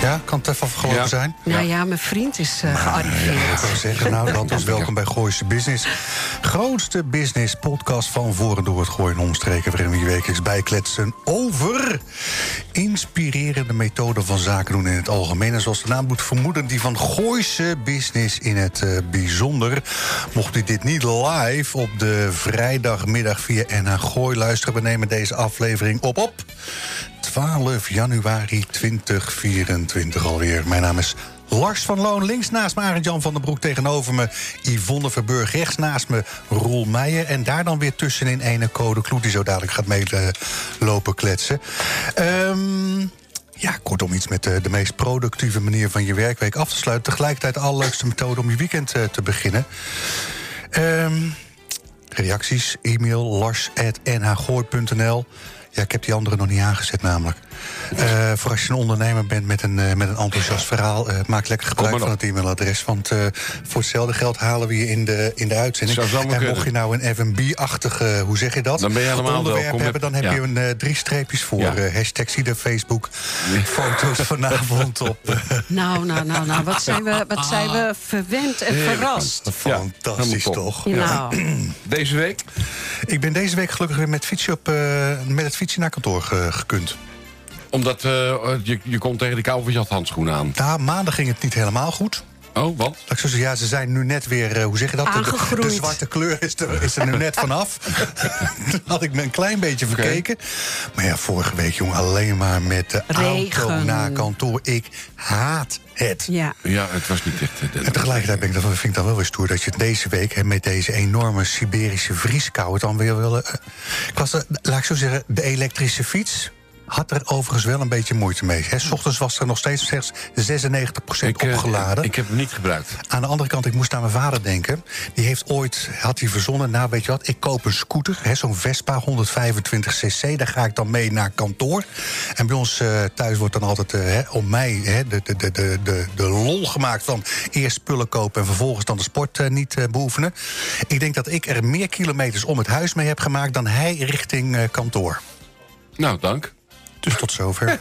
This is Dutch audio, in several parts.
Ja, kan het even afgelopen Ja. zijn? Nou ja, mijn vriend is eh gearriveerd. Ik zou zeggen, nou, dan was welkom bij Gooise Business. Grootste business podcast van voor en door het gooien en omstreken... waarin we je wekelijks bijkletsen over inspirerende methoden van zaken doen in het algemeen. En zoals de naam doet vermoeden, die van Gooise Business in het eh, bijzonder. Mocht u dit niet live op de vrijdagmiddag via NH Gooi luisteren... we nemen deze aflevering op op 12 januari 2024 alweer. Mijn naam is Lars van Loon. Links naast me Arend Jan van den Broek. Tegenover me Yvonne Verburg. Rechts naast me Roel Meijer. En daar dan weer tussenin ene code Kloet... die zo dadelijk gaat meelopen kletsen. Ehm... Ja, kortom iets met de, de meest productieve manier van je werkweek af te sluiten. Tegelijkertijd de allerleukste methode om je weekend eh, te beginnen. Ehm reacties, e-mail lars.nhgooi.nl. Ja, ik heb die andere nog niet aangezet namelijk. Eh, voor als je een ondernemer bent met een, eh, met een enthousiast verhaal... eh, maak lekker gebruik van het e-mailadres. Want eh, voor hetzelfde geld halen we je in de, in de uitzending. En mocht kunnen. je nou een F&B-achtige, hoe zeg je dat? Dan ben je helemaal onderwerp welkom. hebben, dan heb Ja. je een eh, drie streepjes voor. Ja. hashtag zie de Facebook. Foto's vanavond op. Nou, nou, nou, nou, wat zijn we, wat zijn we verwend en verrast. fantastisch toch? Nou, Deze week? Ik ben deze week gelukkig weer met, fietsje op, eh, met het naar kantoor ge- gekund. Omdat eh, je, je komt tegen de kou handschoenen aan. Nou, maandag ging het niet helemaal goed. Oh, wat? Laat ik zo zeggen, ja, ze zijn nu net weer, eh, hoe zeg je dat? De- De, de Aangegroeid. zwarte kleur is er, is er nu net vanaf. Toen had ik me een klein beetje verkeken. Maar ja, vorige week, jongen, alleen maar met de auto naar kantoor. Ik haat het. ja. Ja, het was niet echt... eh, En tegelijkertijd ben ik, dat vind ik dan wel weer stoer dat je deze week hè, met deze enorme Siberische vrieskou het dan weer wil. eh, ik was, er- laat ik zo zeggen, de elektrische fiets had er overigens wel een beetje moeite mee. Hè. 's ochtends was er nog steeds slechts 96% ik, eh, opgeladen. Ik heb hem niet gebruikt. Aan de andere kant, ik moest aan mijn vader denken. Die heeft ooit, had hij verzonnen, nou weet je wat, ik koop een scooter, zo'n Vespa 125cc. Daar ga ik dan mee naar kantoor. En bij ons eh, thuis wordt dan altijd eh, hè, om mij hè, de, de, de, de, de, de lol gemaakt van eerst spullen kopen en vervolgens dan de sport niet beoefenen. Ik denk dat ik er meer kilometers om het huis mee heb gemaakt dan hij richting kantoor. Nou, dank. Dus tot zover.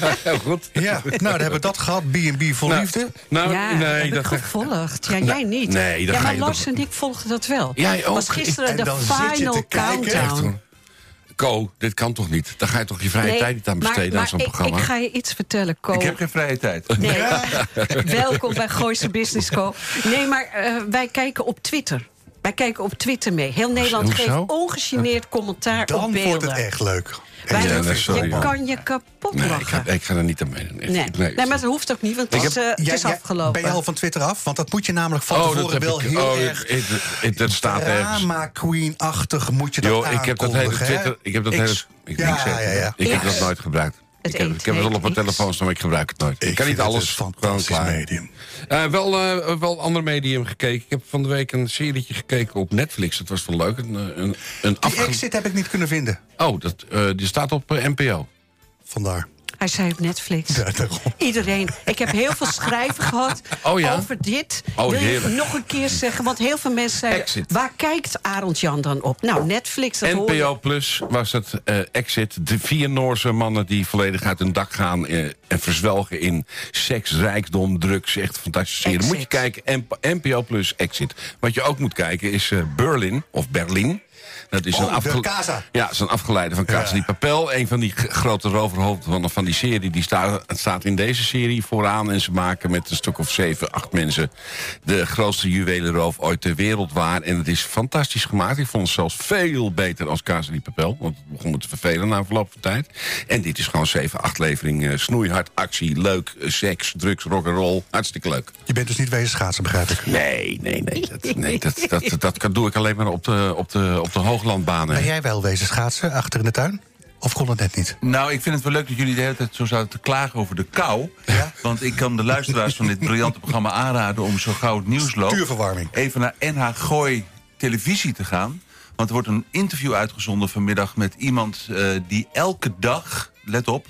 Ja, heel goed. ja, nou, dan hebben we dat gehad. B&B vol Nou, liefde. Nou, ja, nee, heb dat ik gevolgd. Ja, jij niet. nee, ja, maar Lars en ik volgden dat wel. Jij ook. was gisteren En de final countdown. Ko, dit kan toch niet? Daar ga je toch je vrije Nee, tijd niet aan besteden maar aan zo'n ik, programma? Ik ga je iets vertellen, Ko. Ik heb geen vrije tijd. Nee, welkom bij Gooise Business Co. Nee, maar eh, wij kijken op Twitter. Wij kijken op Twitter mee. Heel Nederland Hoezo? geeft ongegeneerd commentaar op Dan beelden. wordt het echt leuk. Wij- Ja, nee, sorry, je kan je kapot Nee, ik ga, ik ga er niet aan meedoen. echt. nee. Nee. maar dat hoeft ook niet, want het, is, eh, het Jij- is jij- afgelopen. Ben je al van Twitter af? Want dat moet je namelijk van Oh, dat tevoren wel ik. heel Oh, erg... het, het, het, het staat. Drama queen-achtig moet je dat Joh, ik heb dat hele? Twitter. Ik heb dat hele. Ik, ja, ik zeg- ja, ja. Ik heb dat nooit gebruikt. Het ik heb, eet ik heb het wel op mijn telefoon staan, maar ik gebruik het nooit. Ik, Ik kan niet alles. klaar. medium. Eh, wel, eh, wel ander medium gekeken. Ik heb van de week een serietje gekeken op Netflix. Dat was wel leuk. Een, eh, een, een Die afge- exit heb ik niet kunnen vinden. Oh, dat, eh, die staat op NPO. Vandaar. Hij zei op Netflix. Ja. Iedereen. Ik heb heel veel schrijven gehad Oh ja? over dit. Oh, Wil je heerlijk. nog een keer zeggen? Want heel veel mensen zeiden... Exit. waar kijkt Arend Jan dan op? Nou, Netflix, dat. NPO Plus was het eh, Exit. De vier Noorse mannen die volledig uit hun dak gaan... eh, en verzwelgen in seks, rijkdom, drugs. Echt fantastische serie. Moet je kijken, NP- NPO Plus Exit. Wat je ook moet kijken is eh, Berlin, of Berlin. Dat is Oh, een Casa. Ja, dat een afgeleide van Casa Ja. di Papel. Een van die grote roverhoofden van, van die serie. Die staat, staat in deze serie vooraan. En ze maken met een stuk of zeven, acht mensen... de grootste juwelenroof ooit ter wereld waar. En het is fantastisch gemaakt. Ik vond het zelfs veel beter als Casa di Papel. Want het begon me te vervelen na verloop van tijd. En dit is gewoon zeven, acht leveringen. Snoeihard, actie, leuk, eh, seks, drugs, rock'n'roll. Hartstikke leuk. Je bent dus niet wezen schaatsen, begrijp ik. Nee, nee, nee. Dat, nee, dat, dat, dat, kan- doe ik alleen maar op de, op de, op de hooglandbanen. Ben jij wel wezen schaatsen achter in de tuin? Of kon het net niet? Nou, ik vind het wel leuk dat jullie de hele tijd zo zouden te klagen over de kou. Ja. Want ik kan de luisteraars van dit briljante programma aanraden... om zo gauw het nieuws loopt... Even naar NH Gooi televisie te gaan. Want er wordt een interview uitgezonden vanmiddag... met iemand eh, die elke dag, let op...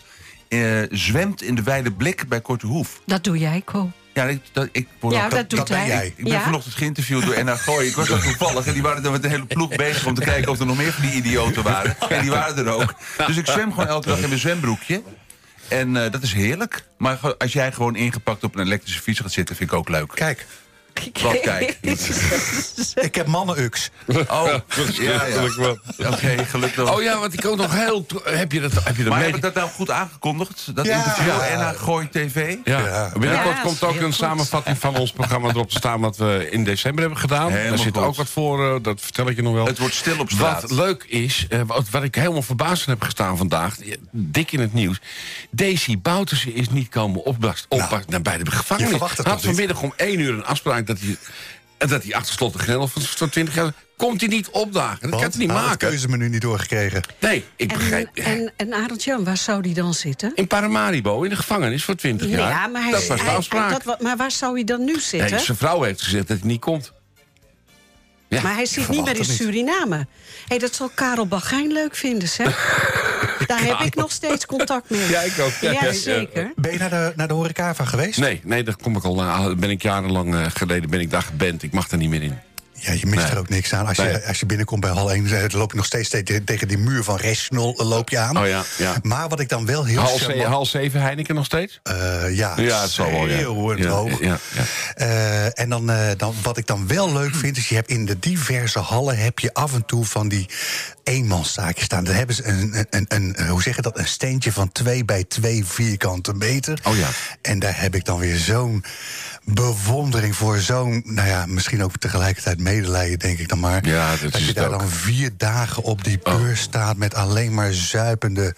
eh, zwemt in de wijde blik bij Korte Hoef. Dat doe jij, Ko. Ja, ik, dat, ik word Ja, ook- dat doet dat ben hij. jij. Ik ben Ja? vanochtend geïnterviewd door NH Gooi. Ik was daar toevallig en die waren er met een hele ploeg bezig... om te kijken of er nog meer van die idioten waren. En die waren er ook. Dus ik zwem gewoon elke dag in mijn zwembroekje. En eh, dat is heerlijk. Maar als jij gewoon ingepakt op een elektrische fiets gaat zitten... vind ik ook leuk. Kijk, Wat kijk? ik heb mannen-ux. Oh, ja, ja. Oké, gelukkig. Oh ja, want ik ook nog heel... Heb je dat, heb je dat maar mee- heb ik dat nou goed aangekondigd? Dat Ja. interview Ja. NH Gooi TV? Ja. Ja. Binnenkort Ja, komt ook een goed. samenvatting van ons programma erop te staan... wat we in december hebben gedaan. Helemaal Daar zit goed. ook wat voor, eh, dat vertel ik je nog wel. Het wordt stil op straat. Wat leuk is, eh, wat, wat ik helemaal verbaasd heb gestaan vandaag... dik in het nieuws... Daisy Bouterse is niet komen opbast, opbast naar bij de gevangenis. je verwacht het had vanmiddag om één uur een afspraak... dat hij, en dat hij achter slot en grendel van, van 20 jaar... komt hij niet opdagen. Dat kan niet hij had het maken. keuzemenu niet doorgekregen. Nee, ik En, begrijp... en, en Arend Jan, waar zou die dan zitten? in Paramaribo, in de gevangenis voor 20 jaar. Ja, maar, hij, dat was de hij- afspraak. dat wa- maar waar zou hij dan nu zitten? Nee, zijn vrouw heeft gezegd dat hij niet komt. Ja. maar hij zit niet meer in. Suriname. hey, dat zal Karel Bagijn leuk vinden, zeg. Daar heb ik nog steeds contact mee. Ja, ik ook. Ja, Ja, ja, zeker. Ben je naar de, naar de horecava geweest? Nee, nee, daar kom ik al. na. ben ik jarenlang eh, geleden ben ik daar geband. Ik mag er niet meer in. Ja, je mist Nee. er ook niks aan. Als je, als je binnenkomt bij hal 1, dan loop je nog steeds tegen, tegen die muur van Rational loop je aan. Oh ja, ja. Maar wat ik dan wel heel Hal, charmant- hal 7 Heineken nog steeds? Eh, ja, Ja, het zal wel, schreeuwend Ja, hoog. ja, ja. Eh, en dan, eh, dan, wat ik dan wel leuk vind, is je hebt in de diverse hallen heb je af en toe van die eenmanszaakjes staan. Dan hebben ze een, een, een, hoe zeg je dat, een steentje van twee bij twee vierkante meter. Oh ja. En daar heb ik dan weer zo'n bewondering voor. Zo'n, nou ja, misschien ook tegelijkertijd medelijden, denk ik dan maar. Ja, dat is je daar ook. Oh. dan vier dagen op die beurs staat met alleen maar zuipende.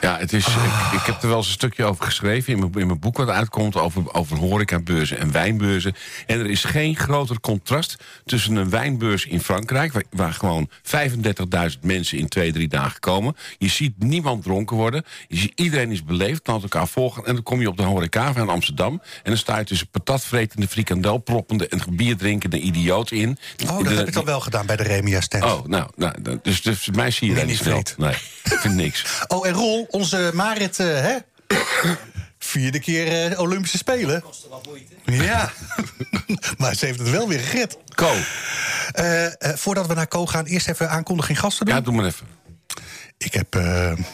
Ja, het is, ik, ik heb er wel eens een stukje over geschreven in mijn, in mijn boek wat uitkomt over, over horecabeurzen en wijnbeurzen. En er is geen groter contrast tussen een wijnbeurs in Frankrijk, waar, waar gewoon 35.000 mensen in twee, drie dagen komen. Je ziet niemand dronken worden. Je ziet, iedereen is beleefd, laat elkaar volgen. En dan kom je op de horecava in Amsterdam. En dan sta je tussen patatvretende, frikandel proppende en bier drinkende idioten in. Oh, dat De- heb ik dan wel gedaan bij de Remia stand. Oh, nou, nou dus, dus mij zie je daar niet. Mini-vreet. Nee, ik vind niks. Oh, en Roel, onze Marit, eh, hè? Vierde keer eh, Olympische Spelen. Ja, maar ze heeft het wel weer gered. Ko, Eh, eh, voordat we naar Co gaan, eerst even aankondiging gasten doen. ja, doe maar even. Ik heb, eh,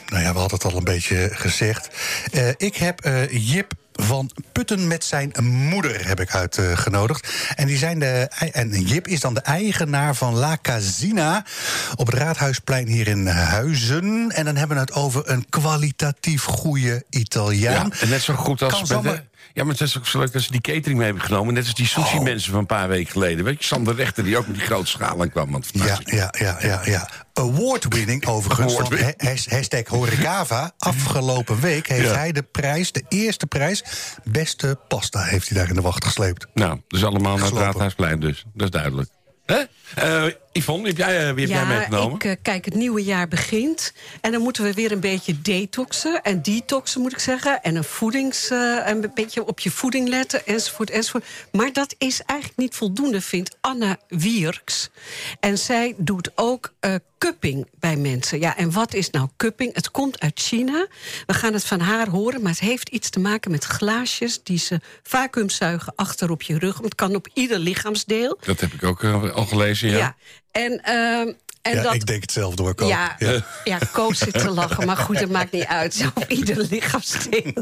nou ja, we hadden het al een beetje gezegd. Eh, ik heb eh, Jip van Putten met zijn moeder heb ik uitgenodigd. en, die zijn de, en Jip is dan de eigenaar van La Casina... op het Raadhuisplein hier in Huizen. En dan hebben we het over een kwalitatief goede Italiaan. Ja, en net zo goed als Kan? Ja, maar het is ook zo leuk dat ze die catering mee hebben genomen. Net als die sushi-mensen van een paar weken geleden. Weet je, Sander Rechter, die ook met die grote schalen kwam. Want Ja, ja, ja, ja, ja. Award-winning overigens has- hashtag Horecava. Afgelopen week heeft Ja. hij de prijs, de eerste prijs... beste pasta heeft hij daar in de wacht gesleept. Nou, dus allemaal naar het. Raadhuisplein dus. Dat is duidelijk. Hè? Eh, Yvonne, heb jij, eh, wie heb jij Ja, meegenomen? ik, eh, kijk, het nieuwe jaar begint. En dan moeten we weer een beetje detoxen. En detoxen, moet ik zeggen. En een voedings... eh, een beetje op je voeding letten, enzovoort, enzovoort. Maar dat is eigenlijk niet voldoende, vindt Anna Wierks. En zij doet ook cupping bij mensen. Ja, en wat is nou cupping? Het komt uit China. We gaan het van haar horen, maar het heeft iets te maken met glaasjes... die ze vacuümzuigen achter op je rug. Het kan op ieder lichaamsdeel. Dat heb ik ook al gelezen, ja. Ja. En, ehm, en ja, dat, ik denk het zelf door, Ko. ja, ja. Koos zit te lachen, maar goed, dat maakt niet uit. Op ieder lichaamsdeel.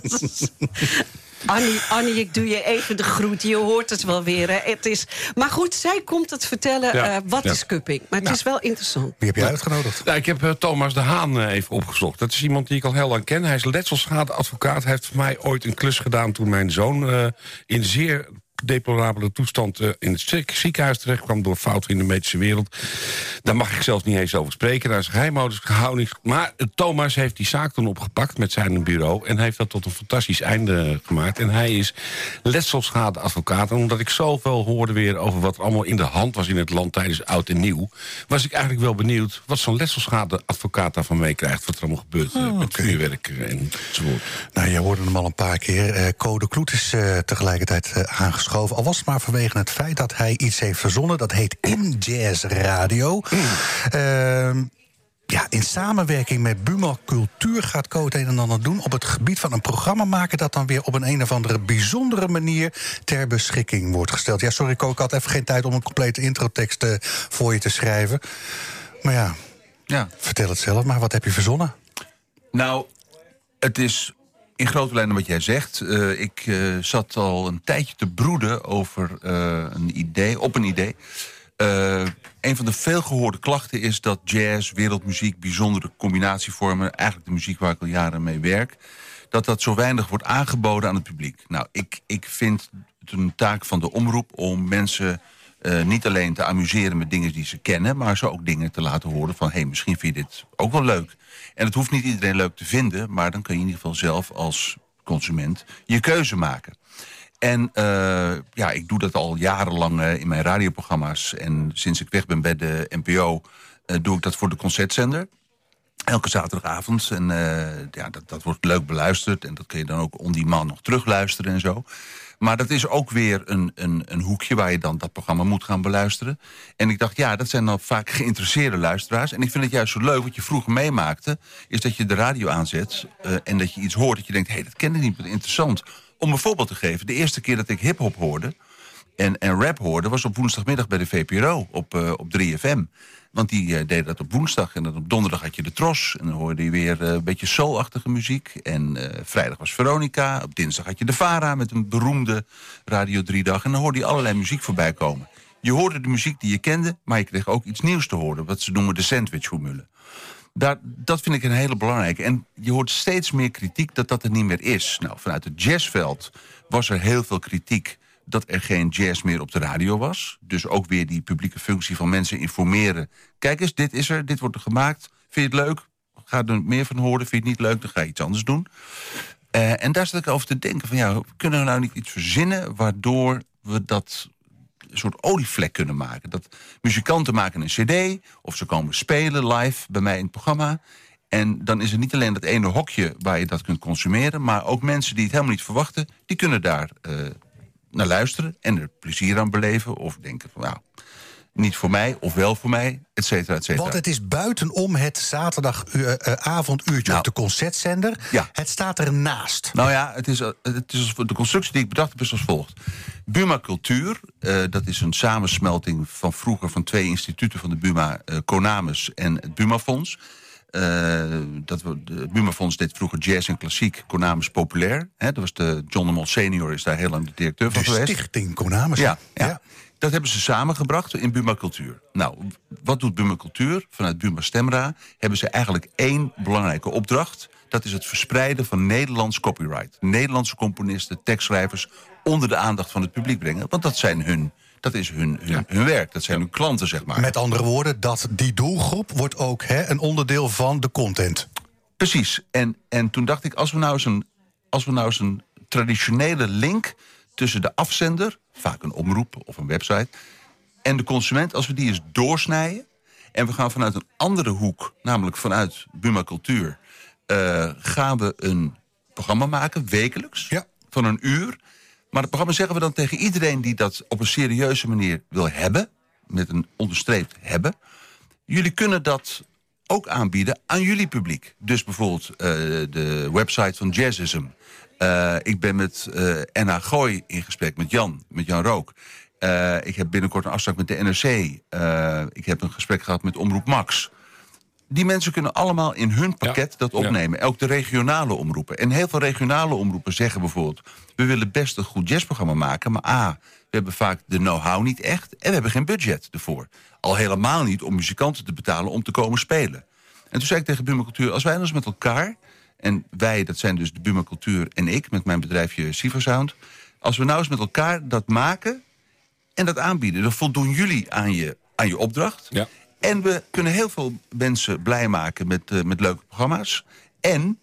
Annie, Annie, ik doe je even de groet. Je hoort het wel weer. Hè. Het is, maar goed, zij komt het vertellen Ja, eh, wat ja. is cupping. Maar het is wel interessant. Wie heb je uitgenodigd? Nou, ik heb eh, Thomas de Haan eh, even opgezocht. Dat is iemand die ik al heel lang ken. Hij is letselschadeadvocaat. Hij heeft voor mij ooit een klus gedaan toen mijn zoon... eh, in zeer deplorabele toestand uh, in het ziekenhuis terecht kwam... door fouten in de medische wereld. Daar mag ik zelfs niet eens over spreken. Daar is geheimhouders gehouden. Maar Thomas heeft die zaak toen opgepakt met zijn bureau... en heeft dat tot een fantastisch einde gemaakt. En hij is letselschadeadvocaat. En omdat ik zoveel hoorde weer over wat er allemaal in de hand was... in het land tijdens Oud en Nieuw... was ik eigenlijk wel benieuwd wat zo'n letselschadeadvocaat daarvan meekrijgt... wat er allemaal gebeurt oh, met vuurwerk enzovoort. Nou, je hoorde hem al een paar keer. Uh, Code Kloet is uh, tegelijkertijd uh, aangeschoven. Al was het maar vanwege het feit dat hij iets heeft verzonnen. Dat heet In Jazz Radio. Mm. Ja, in samenwerking met Buma Cultuur gaat Co het een en ander doen... op het gebied van een programma maken... dat dan weer op een een of andere bijzondere manier ter beschikking wordt gesteld. Ja, sorry ik had even geen tijd om een complete introtekst voor je te schrijven. Maar ja, ja, vertel het zelf maar. Wat heb je verzonnen? Nou, het is in grote lijnen wat jij zegt. Uh, ik uh, zat al een tijdje te broeden over uh, een idee, op een idee. een van de veelgehoorde klachten is dat jazz, wereldmuziek... bijzondere combinatievormen, eigenlijk de muziek waar ik al jaren mee werk... dat dat zo weinig wordt aangeboden aan het publiek. Nou, ik, ik vind het een taak van de omroep om mensen... niet alleen te amuseren met dingen die ze kennen... maar ze ook dingen te laten horen van... hé, hey, misschien vind je dit ook wel leuk. En het hoeft niet iedereen leuk te vinden... maar dan kun je in ieder geval zelf als consument je keuze maken. En uh, ja, ik doe dat al jarenlang uh, in mijn radioprogramma's. En sinds ik weg ben bij de NPO doe ik dat voor de concertzender. Elke zaterdagavond. En ja, dat, dat wordt leuk beluisterd. En dat kun je dan ook on demand nog terugluisteren en zo. Maar dat is ook weer een, een, een hoekje waar je dan dat programma moet gaan beluisteren. En ik dacht, ja, dat zijn dan vaak geïnteresseerde luisteraars. En ik vind het juist zo leuk, wat je vroeger meemaakte... is dat je de radio aanzet uh, en dat je iets hoort dat je denkt... hé, hey, dat ken ik niet, wat interessant. Om een voorbeeld te geven, de eerste keer dat ik hiphop hoorde... En, en rap hoorde, was op woensdagmiddag bij de VPRO op, uh, op 3FM. Want die uh, deden dat op woensdag en dan op donderdag had je de Tros. En dan hoorde je weer uh, een beetje soulachtige muziek. En vrijdag was Veronica. Op dinsdag had je de Vara met een beroemde Radio 3-dag. En dan hoorde je allerlei muziek voorbij komen. Je hoorde de muziek die je kende, maar je kreeg ook iets nieuws te horen. Wat ze noemen de sandwichformule. Daar, dat vind ik een hele belangrijke. En je hoort steeds meer kritiek dat dat er niet meer is. Nou, vanuit het jazzveld was er heel veel kritiek dat er geen jazz meer op de radio was. Dus ook weer die publieke functie van mensen informeren. Kijk eens, dit is er, dit wordt er gemaakt. Vind je het leuk? Ga er meer van horen. Vind je het niet leuk? Dan ga je iets anders doen. Uh, en daar zat ik over te denken van ja, kunnen we nou niet iets verzinnen waardoor we dat een soort olievlek kunnen maken. Dat muzikanten maken een cd of ze komen spelen live bij mij in het programma. En dan is er niet alleen dat ene hokje waar je dat kunt consumeren... maar ook mensen die het helemaal niet verwachten... die kunnen daar uh, naar luisteren en er plezier aan beleven. Of denken van nou, niet voor mij of wel voor mij, et cetera, et cetera. Want het is buitenom het zaterdagavonduurtje nou, op de concertzender. Ja. Het staat ernaast. Nou ja, het is, het is, de constructie die ik bedacht heb is als volgt. Buma Cultuur, uh, dat is een samensmelting van vroeger... van twee instituten van de Buma, uh, Conamus en het Buma Fonds... Uh, dat we, de Buma-fonds deed vroeger jazz en klassiek, Konamis populair. Hè, dat was de John de Mol senior is daar heel lang de directeur van de geweest. stichting Konamis. Ja, ja, Dat hebben ze samengebracht in Buma Cultuur. Nou, wat doet Buma Cultuur? Vanuit Buma Stemra hebben ze eigenlijk één belangrijke opdracht. Dat is het verspreiden van Nederlands copyright. Nederlandse componisten, tekstschrijvers onder de aandacht van het publiek brengen. Want dat zijn hun dat is hun, hun, hun, werk. Dat zijn hun klanten, zeg maar. Met andere woorden, dat die doelgroep wordt ook hè, een onderdeel van de content. Precies. En, en toen dacht ik, als we nou eens een, als we nou eens een traditionele link tussen de afzender, vaak een omroep of een website, en de consument, als we die eens doorsnijden. En we gaan vanuit een andere hoek, namelijk vanuit Buma Cultuur, uh, gaan we een programma maken, wekelijks, ja. van een uur. Maar het programma zeggen we dan tegen iedereen die dat op een serieuze manier wil hebben. Met een onderstreept hebben. Jullie kunnen dat ook aanbieden aan jullie publiek. Dus bijvoorbeeld uh, de website van Jazzism. Uh, ik ben met uh, Gooi in gesprek, met Jan, met Jan Rook. ik heb binnenkort een afspraak met de NRC. ik heb een gesprek gehad met Omroep Max die mensen kunnen allemaal in hun pakket dat opnemen. Ook de regionale omroepen. En heel veel regionale omroepen zeggen bijvoorbeeld... we willen best een goed jazzprogramma maken... maar A, we hebben vaak de know-how niet echt... en we hebben geen budget ervoor. Al helemaal niet om muzikanten te betalen om te komen spelen. En toen zei ik tegen Buma Cultuur... als wij ons met elkaar... en wij, dat zijn dus de Buma Cultuur en ik... met mijn bedrijfje Siva Sound... Als we nou eens met elkaar dat maken en dat aanbieden... dan voldoen jullie aan je, aan je opdracht. Ja. En we kunnen heel veel mensen blij maken met, eh, met leuke programma's. En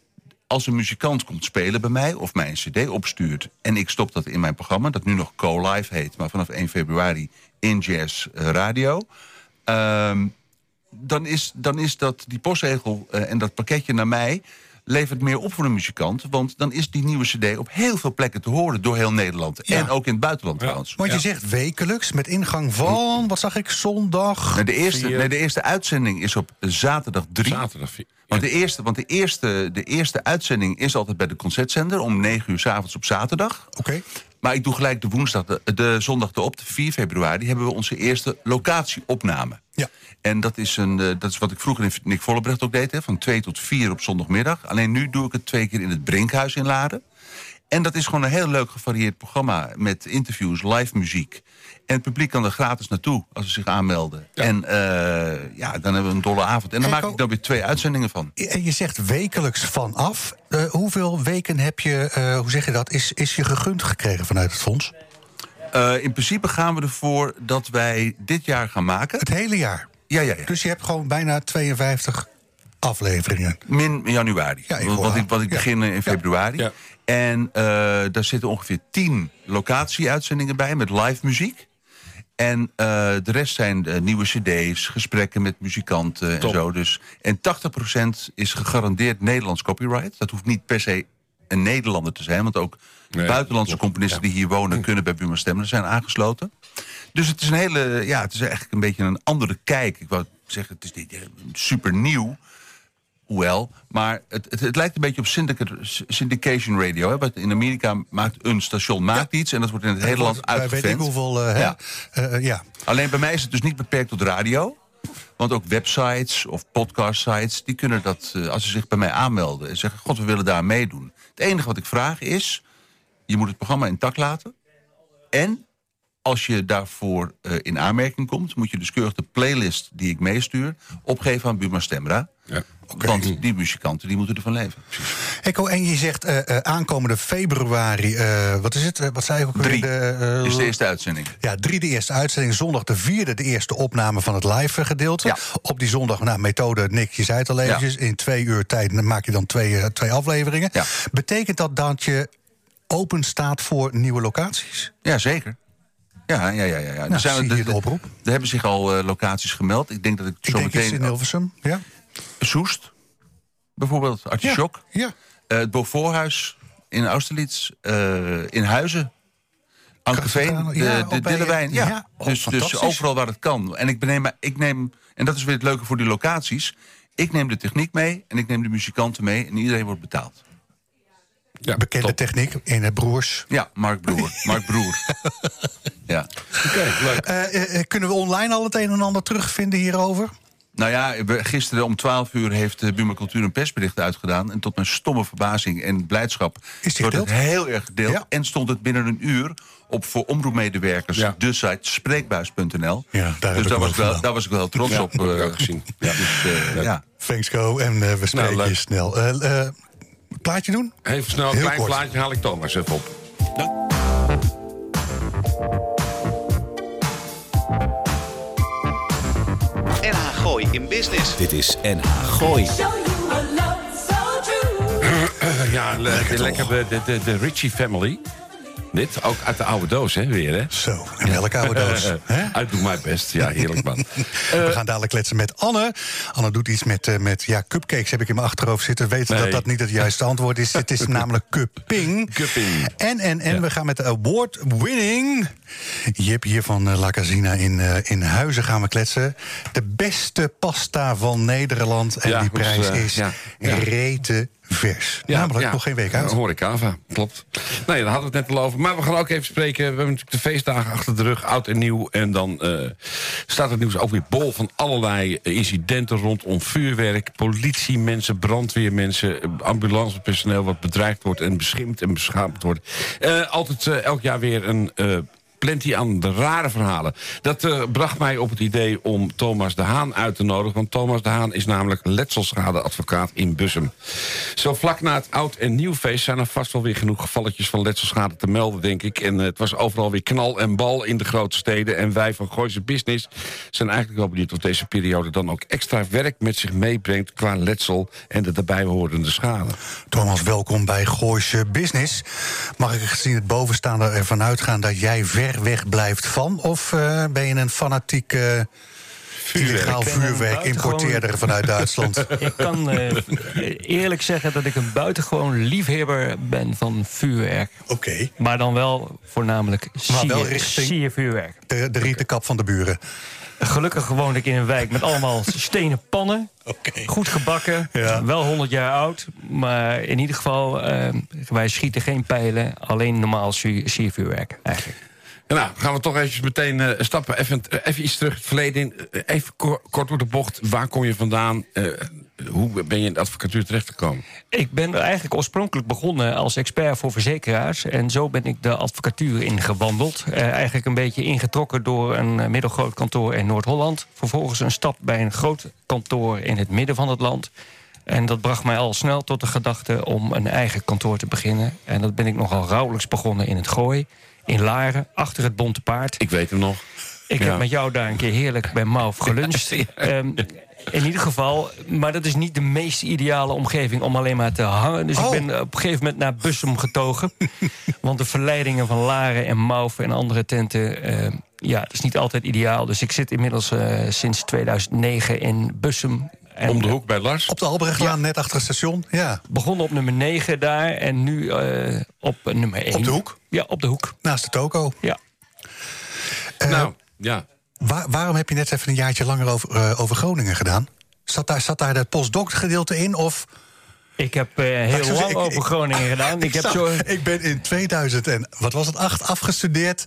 als een muzikant komt spelen bij mij of mij een cd opstuurt... en ik stop dat in mijn programma, dat nu nog Co-Live heet... maar vanaf 1 februari in Jazz eh, Radio... ehm, dan, is, dan is dat die postregel eh, en dat pakketje naar mij levert meer op voor een muzikant. Want dan is die nieuwe cd op heel veel plekken te horen door heel Nederland. Ja. En ook in het buitenland trouwens. Want je zegt wekelijks met ingang van, wat zag ik, zondag. Nee, de, eerste, nee, de eerste uitzending is op zaterdag 3. Zaterdag. vier- Want, de eerste, want de, eerste, de eerste uitzending is altijd bij de concertzender... om 9 uur s avonds op zaterdag. Oké. Maar ik doe gelijk de woensdag, de, de zondag erop, de 4 februari... hebben we onze eerste locatieopname. Ja. En dat is, een, eh, dat is wat ik vroeger in Nick Vollebrecht ook deed... Hè, van 2 tot 4 op zondagmiddag. Alleen nu doe ik het twee keer in het Brinkhuis in Laren. En dat is gewoon een heel leuk gevarieerd programma... met interviews, live muziek. En het publiek kan er gratis naartoe als ze zich aanmelden. Ja. En eh, ja, dan hebben we een dolle avond. En dan Kijk, maak ik dan weer twee uitzendingen van. En je zegt wekelijks vanaf. Eh hoeveel weken heb je, eh, hoe zeg je dat, is, is je gegund gekregen vanuit het fonds? Eh, in principe gaan we ervoor dat wij dit jaar gaan maken. Het hele jaar. Ja, ja, ja. Dus je hebt gewoon bijna 52 afleveringen. Min januari. Ja, ik want, ik, want ik Ja. begin in februari. Ja. En eh, daar zitten ongeveer tien locatie-uitzendingen bij met live muziek. En eh, de rest zijn eh, nieuwe cd's, gesprekken met muzikanten Top. en zo. Dus. En 80% is gegarandeerd Nederlands copyright. Dat hoeft niet per se een Nederlander te zijn. Want ook Nee, buitenlandse componisten Ja. die hier wonen... kunnen bij Buma Stemmen zijn aangesloten. Dus het is een hele, ja, het is eigenlijk een beetje een andere kijk. Ik wou zeggen, het is niet super nieuw. Hoewel, maar het, het, het lijkt een beetje op syndica- syndication radio. Hè? Wat in Amerika maakt een station maakt iets... en dat wordt in het hele land Bij weet ik uitgevent. hoeveel, eh, Ja. hè? Eh, ja. Alleen bij mij is het dus niet beperkt tot radio. Want ook websites of podcastsites... die kunnen dat, eh, als ze zich bij mij aanmelden... en zeggen, god, we willen daar meedoen. Het enige wat ik vraag is... je moet het programma intact laten... en als je daarvoor eh, in aanmerking komt... moet je dus keurig de playlist die ik meestuur... opgeven aan Buma Stemra. Ja. Want die muzikanten die moeten ervan leven. Echo, en je zegt eh, eh, aankomende februari, wat is het? Wat zei ik ook weer? Drie De, is de eerste uitzending. Ja, drie de eerste uitzending. Zondag de vierde de eerste opname van het live gedeelte. Ja. Op die zondag, nou, methode, Nick, je zei het al eventjes. In twee uur tijd maak je dan twee, twee afleveringen. Ja. Betekent dat dat je open staat voor nieuwe locaties? Ja, zeker. Ja, ja, ja. ja. ja. Nou, je er- de oproep? Er hebben zich al eh, locaties gemeld. Ik denk dat ik, Ik zo iets in meteen... Hilversum, ja? Soest, bijvoorbeeld, Artichok. Ja. Eh, het Beauforthuis in Austerlitz. eh, in Huizen. Ankeveen, de, ja, Dillewijn. Ja, ja, oh, dus, dus overal waar het kan. En ik, beneem, ik neem, en dat is weer het leuke voor die locaties... ik neem de techniek mee en ik neem de muzikanten mee... en iedereen wordt betaald. Ja, Bekende top. techniek in het broers. Ja, Mark Broer. Mark Broer. Ja. Oké, leuk. Eh, eh, eh, kunnen we online al het een en ander terugvinden hierover? Nou ja, gisteren om 12 uur heeft Buma Cultuur een persbericht uitgedaan. En tot mijn stomme verbazing en blijdschap Is wordt het heel erg gedeeld. Ja. En stond het binnen een uur op voor omroepmedewerkers Ja. de site spreekbuis.nl. Ja, daar heb dus daar was, wel, daar was ik wel trots Ja, op. eh, gezien. Ja. Dus, ja. Thanks, Go. En we spreken leuk. je snel. Eh, eh, plaatje doen? Even snel een Heel klein kort. plaatje haal ik Thomas even op. NH in Business. Dit is NH Gooi. Ja, le- Lekker de, lekker de, de, de, de Ritchie Family. Dit, ook uit de oude doos, hè, weer, hè? Zo, en welke oude doos? Eh? Uit Doe Mijn Best. Ja, heerlijk, man. We gaan dadelijk kletsen met Anne. Anne doet iets met, eh, met ja, cupcakes heb ik in mijn achterhoofd zitten. Weten Nee. dat dat niet het juiste antwoord is. Het is namelijk cupping. Cupping. En, en, en Ja. we gaan met de award-winning... Jip hier van eh, La Casina in, eh, in Huizen gaan we kletsen. De beste pasta van Nederland. En Ja, die prijs eh, is ja, ja. rete vers. namelijk nog geen week uit. Ja, Horecava, klopt. Nee, daar hadden we het net al over. Maar we gaan ook even spreken. We hebben natuurlijk de feestdagen achter de rug, oud en nieuw. En dan eh, staat het nieuws ook weer bol van allerlei eh, incidenten rondom vuurwerk. Politiemensen, brandweermensen, eh, ambulancepersoneel... wat bedreigd wordt en beschimpt en beschaamd wordt. Altijd elk jaar weer een... plenty aan de rare verhalen. Dat eh, bracht mij op het idee om Thomas de Haan uit te nodigen. Want Thomas de Haan is namelijk letselschadeadvocaat in Bussum. Zo vlak na het oud- en nieuwfeest zijn er vast wel weer genoeg gevalletjes van letselschade te melden, denk ik. En eh, het was overal weer knal en bal in de grote steden. En wij van Gooise Business zijn eigenlijk wel benieuwd of deze periode dan ook extra werk met zich meebrengt qua letsel en de daarbij horende schade. Thomas, welkom bij Gooise Business. Mag ik gezien het bovenstaande ervan uitgaan dat jij ver weg blijft van? Of eh, ben je een fanatiek eh, illegaal vuurwerk importeerder vanuit Duitsland? Ik kan eh, eerlijk zeggen dat ik een buitengewoon liefhebber ben van vuurwerk. Oké. Maar dan wel voornamelijk sier- siervuurwerk. De, de rietenkap van de buren. Gelukkig woon ik in een wijk met allemaal stenen pannen. Oké. Goed gebakken, Ja. wel 100 jaar oud. Maar in ieder geval, eh, wij schieten geen pijlen. Alleen normaal sier- siervuurwerk eigenlijk. Nou, gaan we toch eventjes meteen eh, stappen. Even, eh, even iets terug het verleden. Eh, Even kort, door de bocht. Waar kom je vandaan? Hoe ben je in de advocatuur terechtgekomen? Ik ben eigenlijk oorspronkelijk begonnen als expert voor verzekeraars. En zo ben ik de advocatuur ingewandeld. Eh, eigenlijk een beetje ingetrokken door een middelgroot kantoor in Noord-Holland. Vervolgens een stap bij een groot kantoor in het midden van het land. En dat bracht mij al snel tot de gedachte om een eigen kantoor te beginnen. En dat ben ik nogal rouwelijks begonnen in het Gooi. In Laren, achter het Bonte Paard. Ik weet hem nog. Ik Ja. heb met jou daar een keer heerlijk bij Mauf geluncht. Ja. Ehm, in ieder geval, maar dat is niet de meest ideale omgeving om alleen maar te hangen. Dus Oh. ik ben op een gegeven moment naar Bussum getogen. Want de verleidingen van Laren en Mauf en andere tenten... ehm, ja, dat is niet altijd ideaal. Dus ik zit inmiddels eh, sinds 2009 in Bussum. En Om de hoek bij Lars. Op de Albrechtlaan, net achter het station. Ja, Begonnen op nummer 9 daar en nu eh, op nummer 1. Op de hoek? Ja, op de hoek. naast de toko. Ja. Eh, nou, ja. Waar- waarom heb je net even een jaartje langer over, eh, over Groningen gedaan? Zat daar, zat daar het postdoc gedeelte in? Of Ik heb eh, ik heel zou lang zeggen, ik- over ik- Groningen gedaan. Ik, heb zag- zo... ik ben in 2000 en wat was het, 8 afgestudeerd.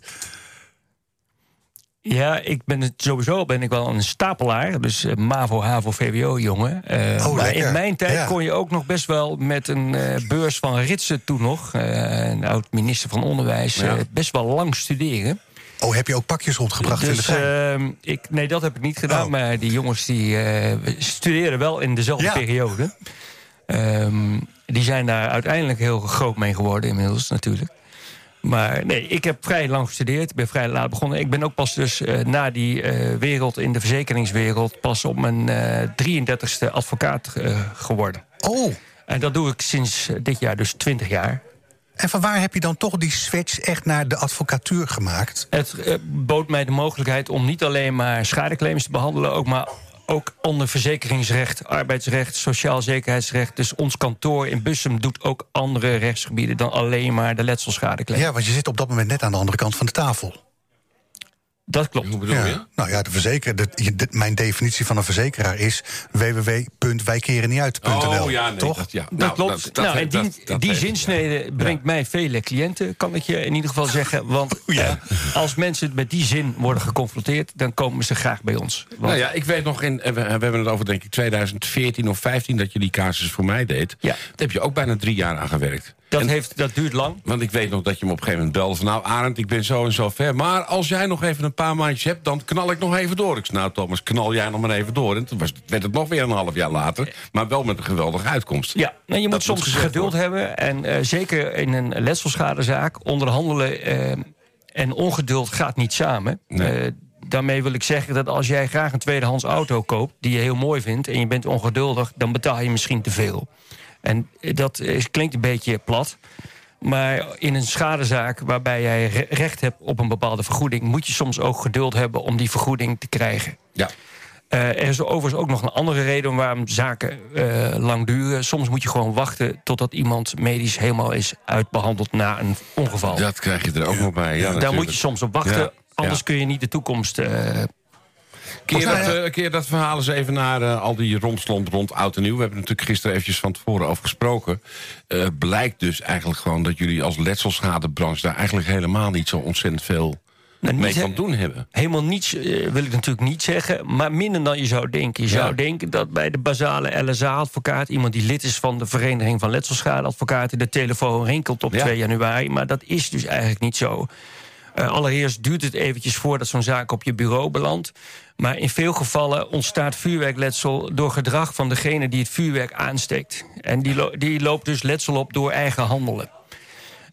Ja, ik ben het, sowieso ben ik wel een stapelaar. Dus eh, MAVO, HAVO, VWO jongen. Eh, Oh, maar lekker. in mijn tijd Ja. kon je ook nog best wel met een eh, beurs van Ritsen toen nog... een oud-minister van Onderwijs, Ja. best wel lang studeren. Oh, heb je ook pakjes rondgebracht in de Dus ehm, ik, nee, dat heb ik niet gedaan. Oh. Maar die jongens die studeerden wel in dezelfde Ja. periode. Ehm, die zijn daar uiteindelijk heel groot mee geworden inmiddels natuurlijk. Maar nee, ik heb vrij lang gestudeerd. Ik ben vrij laat begonnen. Ik ben ook pas dus eh, na die eh, wereld in de verzekeringswereld... pas op mijn eh 33ste advocaat eh, geworden. Oh, En dat doe ik sinds eh, dit jaar, dus 20 jaar. en van waar heb je dan toch die switch echt naar de advocatuur gemaakt? Het eh, bood mij de mogelijkheid om niet alleen maar schadeclaims te behandelen, ook maar ook onder verzekeringsrecht, arbeidsrecht, sociaal zekerheidsrecht. Dus ons kantoor in Bussum doet ook andere rechtsgebieden dan alleen maar de letselschadeclaim. Ja, want je zit op dat moment net aan de andere kant van de tafel. Dat klopt. Hoe bedoel je? Nou ja, de de- mijn definitie van een verzekeraar is www.wijkerennietuit.nl. Oh ja, nee, toch? Dat, ja. Dat Nou, klopt. dat- nou, en die, dat- zinsnede brengt mij vele cliënten, kan ik je in ieder geval zeggen. Want Ja. eh, als mensen met die zin worden geconfronteerd, dan komen ze graag bij ons. Want- Nou ja, ik weet nog, in, we, we hebben het over denk ik 2014 of 15 dat je die casus voor mij deed. Ja. Daar heb je ook bijna drie jaar aan gewerkt. Dat, En- heeft, dat duurt lang. Want ik weet nog dat je me op een gegeven moment belde van... nou, Arend, ik ben zo en zo ver. Maar als jij nog even een paar maandjes hebt, dan knal ik nog even door. Ik zei, nou Thomas, knal jij nog maar even door. En toen was, werd het nog weer een half jaar later. Maar wel met een geweldige uitkomst. Ja, nou, je moet soms geduld worden. hebben. En eh, zeker in een letselschadezaak, onderhandelen eh, en ongeduld gaat niet samen. Nee. Eh, daarmee wil ik zeggen dat als jij graag een tweedehands auto koopt... die je heel mooi vindt en je bent ongeduldig... dan betaal je misschien te veel. En dat is, klinkt een beetje plat... Maar in een schadezaak waarbij jij re- recht hebt op een bepaalde vergoeding... moet je soms ook geduld hebben om die vergoeding te krijgen. Ja. Eh, er is overigens ook nog een andere reden waarom zaken eh, lang duren. Soms moet je gewoon wachten totdat iemand medisch helemaal is uitbehandeld na een ongeval. Dat krijg je er ook nog bij. Ja, Daar natuurlijk. moet je soms op wachten. Ja, Anders ja. kun je niet de toekomst. eh, Keer Nou dat, eh, keer dat verhaal eens even naar eh, al die romslomp rond oud en nieuw. We hebben natuurlijk gisteren eventjes van tevoren over gesproken. Eh, blijkt dus eigenlijk gewoon dat jullie als letselschadebranche... daar eigenlijk helemaal niet zo ontzettend veel nou, mee kan doen hebben. Helemaal niets eh, wil ik natuurlijk niet zeggen. Maar minder dan je zou denken. Je Ja. zou denken dat bij de basale LSA-advocaat... iemand die lid is van de Vereniging van Letselschadeadvocaten... de telefoon rinkelt op Ja. 2 januari. Maar dat is dus eigenlijk niet zo. Eh, allereerst duurt het eventjes voordat zo'n zaak op je bureau belandt. Maar in veel gevallen ontstaat vuurwerkletsel door gedrag van degene die het vuurwerk aansteekt. En die, die loopt dus letsel op door eigen handelen.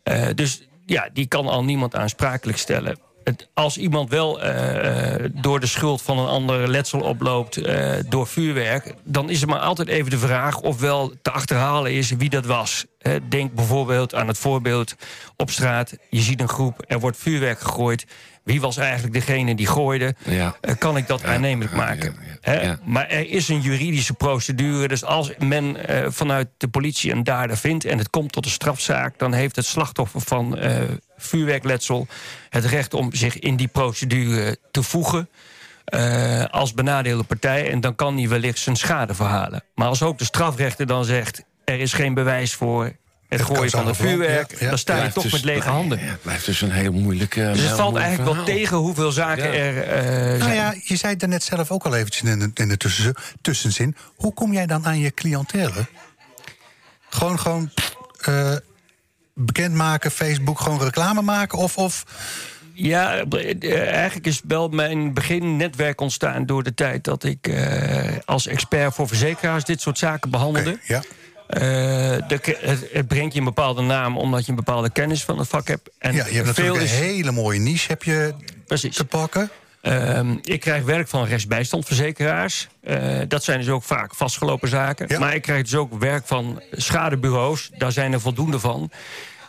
Eh, dus ja, die kan al niemand aansprakelijk stellen. Het, als iemand wel eh, eh, door de schuld van een ander letsel oploopt eh, door vuurwerk, dan is er maar altijd even de vraag of wel te achterhalen is wie dat was. Denk bijvoorbeeld aan het voorbeeld op straat. Je ziet een groep, er wordt vuurwerk gegooid. Wie was eigenlijk degene die gooide? Ja. Kan ik dat aannemelijk maken? ja. Maar er is een juridische procedure. Dus als men vanuit de politie een dader vindt en het komt tot een strafzaak, dan heeft het slachtoffer van vuurwerkletsel het recht om zich in die procedure te voegen. eh, als benadeelde partij. En dan kan hij wellicht zijn schade verhalen. Maar als ook de strafrechter dan zegt: er is geen bewijs voor het gooien van het vuurwerk, verband, ja, ja. dan sta je Blijft toch dus- met lege handen. Ja, het blijft dus een heel moeilijk. eh, Dus het valt eigenlijk wel tegen hoeveel zaken Ja. er eh, Nou zijn. ja, je zei het net zelf ook al eventjes in de, in de tussen, tussenzin. Hoe kom jij dan aan je cliëntele? Gewoon, gewoon eh, bekendmaken, Facebook, gewoon reclame maken? Of, of Ja, eh, eigenlijk is wel mijn beginnetwerk ontstaan door de tijd dat ik eh, als expert voor verzekeraars dit soort zaken behandelde. Ja. Eh, de- het, het brengt je een bepaalde naam omdat je een bepaalde kennis van het vak hebt. En ja, je hebt natuurlijk een hele mooie niche heb je Precies. te pakken. Ehm, ik krijg werk van rechtsbijstandverzekeraars. Eh, dat zijn dus ook vaak vastgelopen zaken. Ja. Maar ik krijg dus ook werk van schadebureaus. Daar zijn er voldoende van.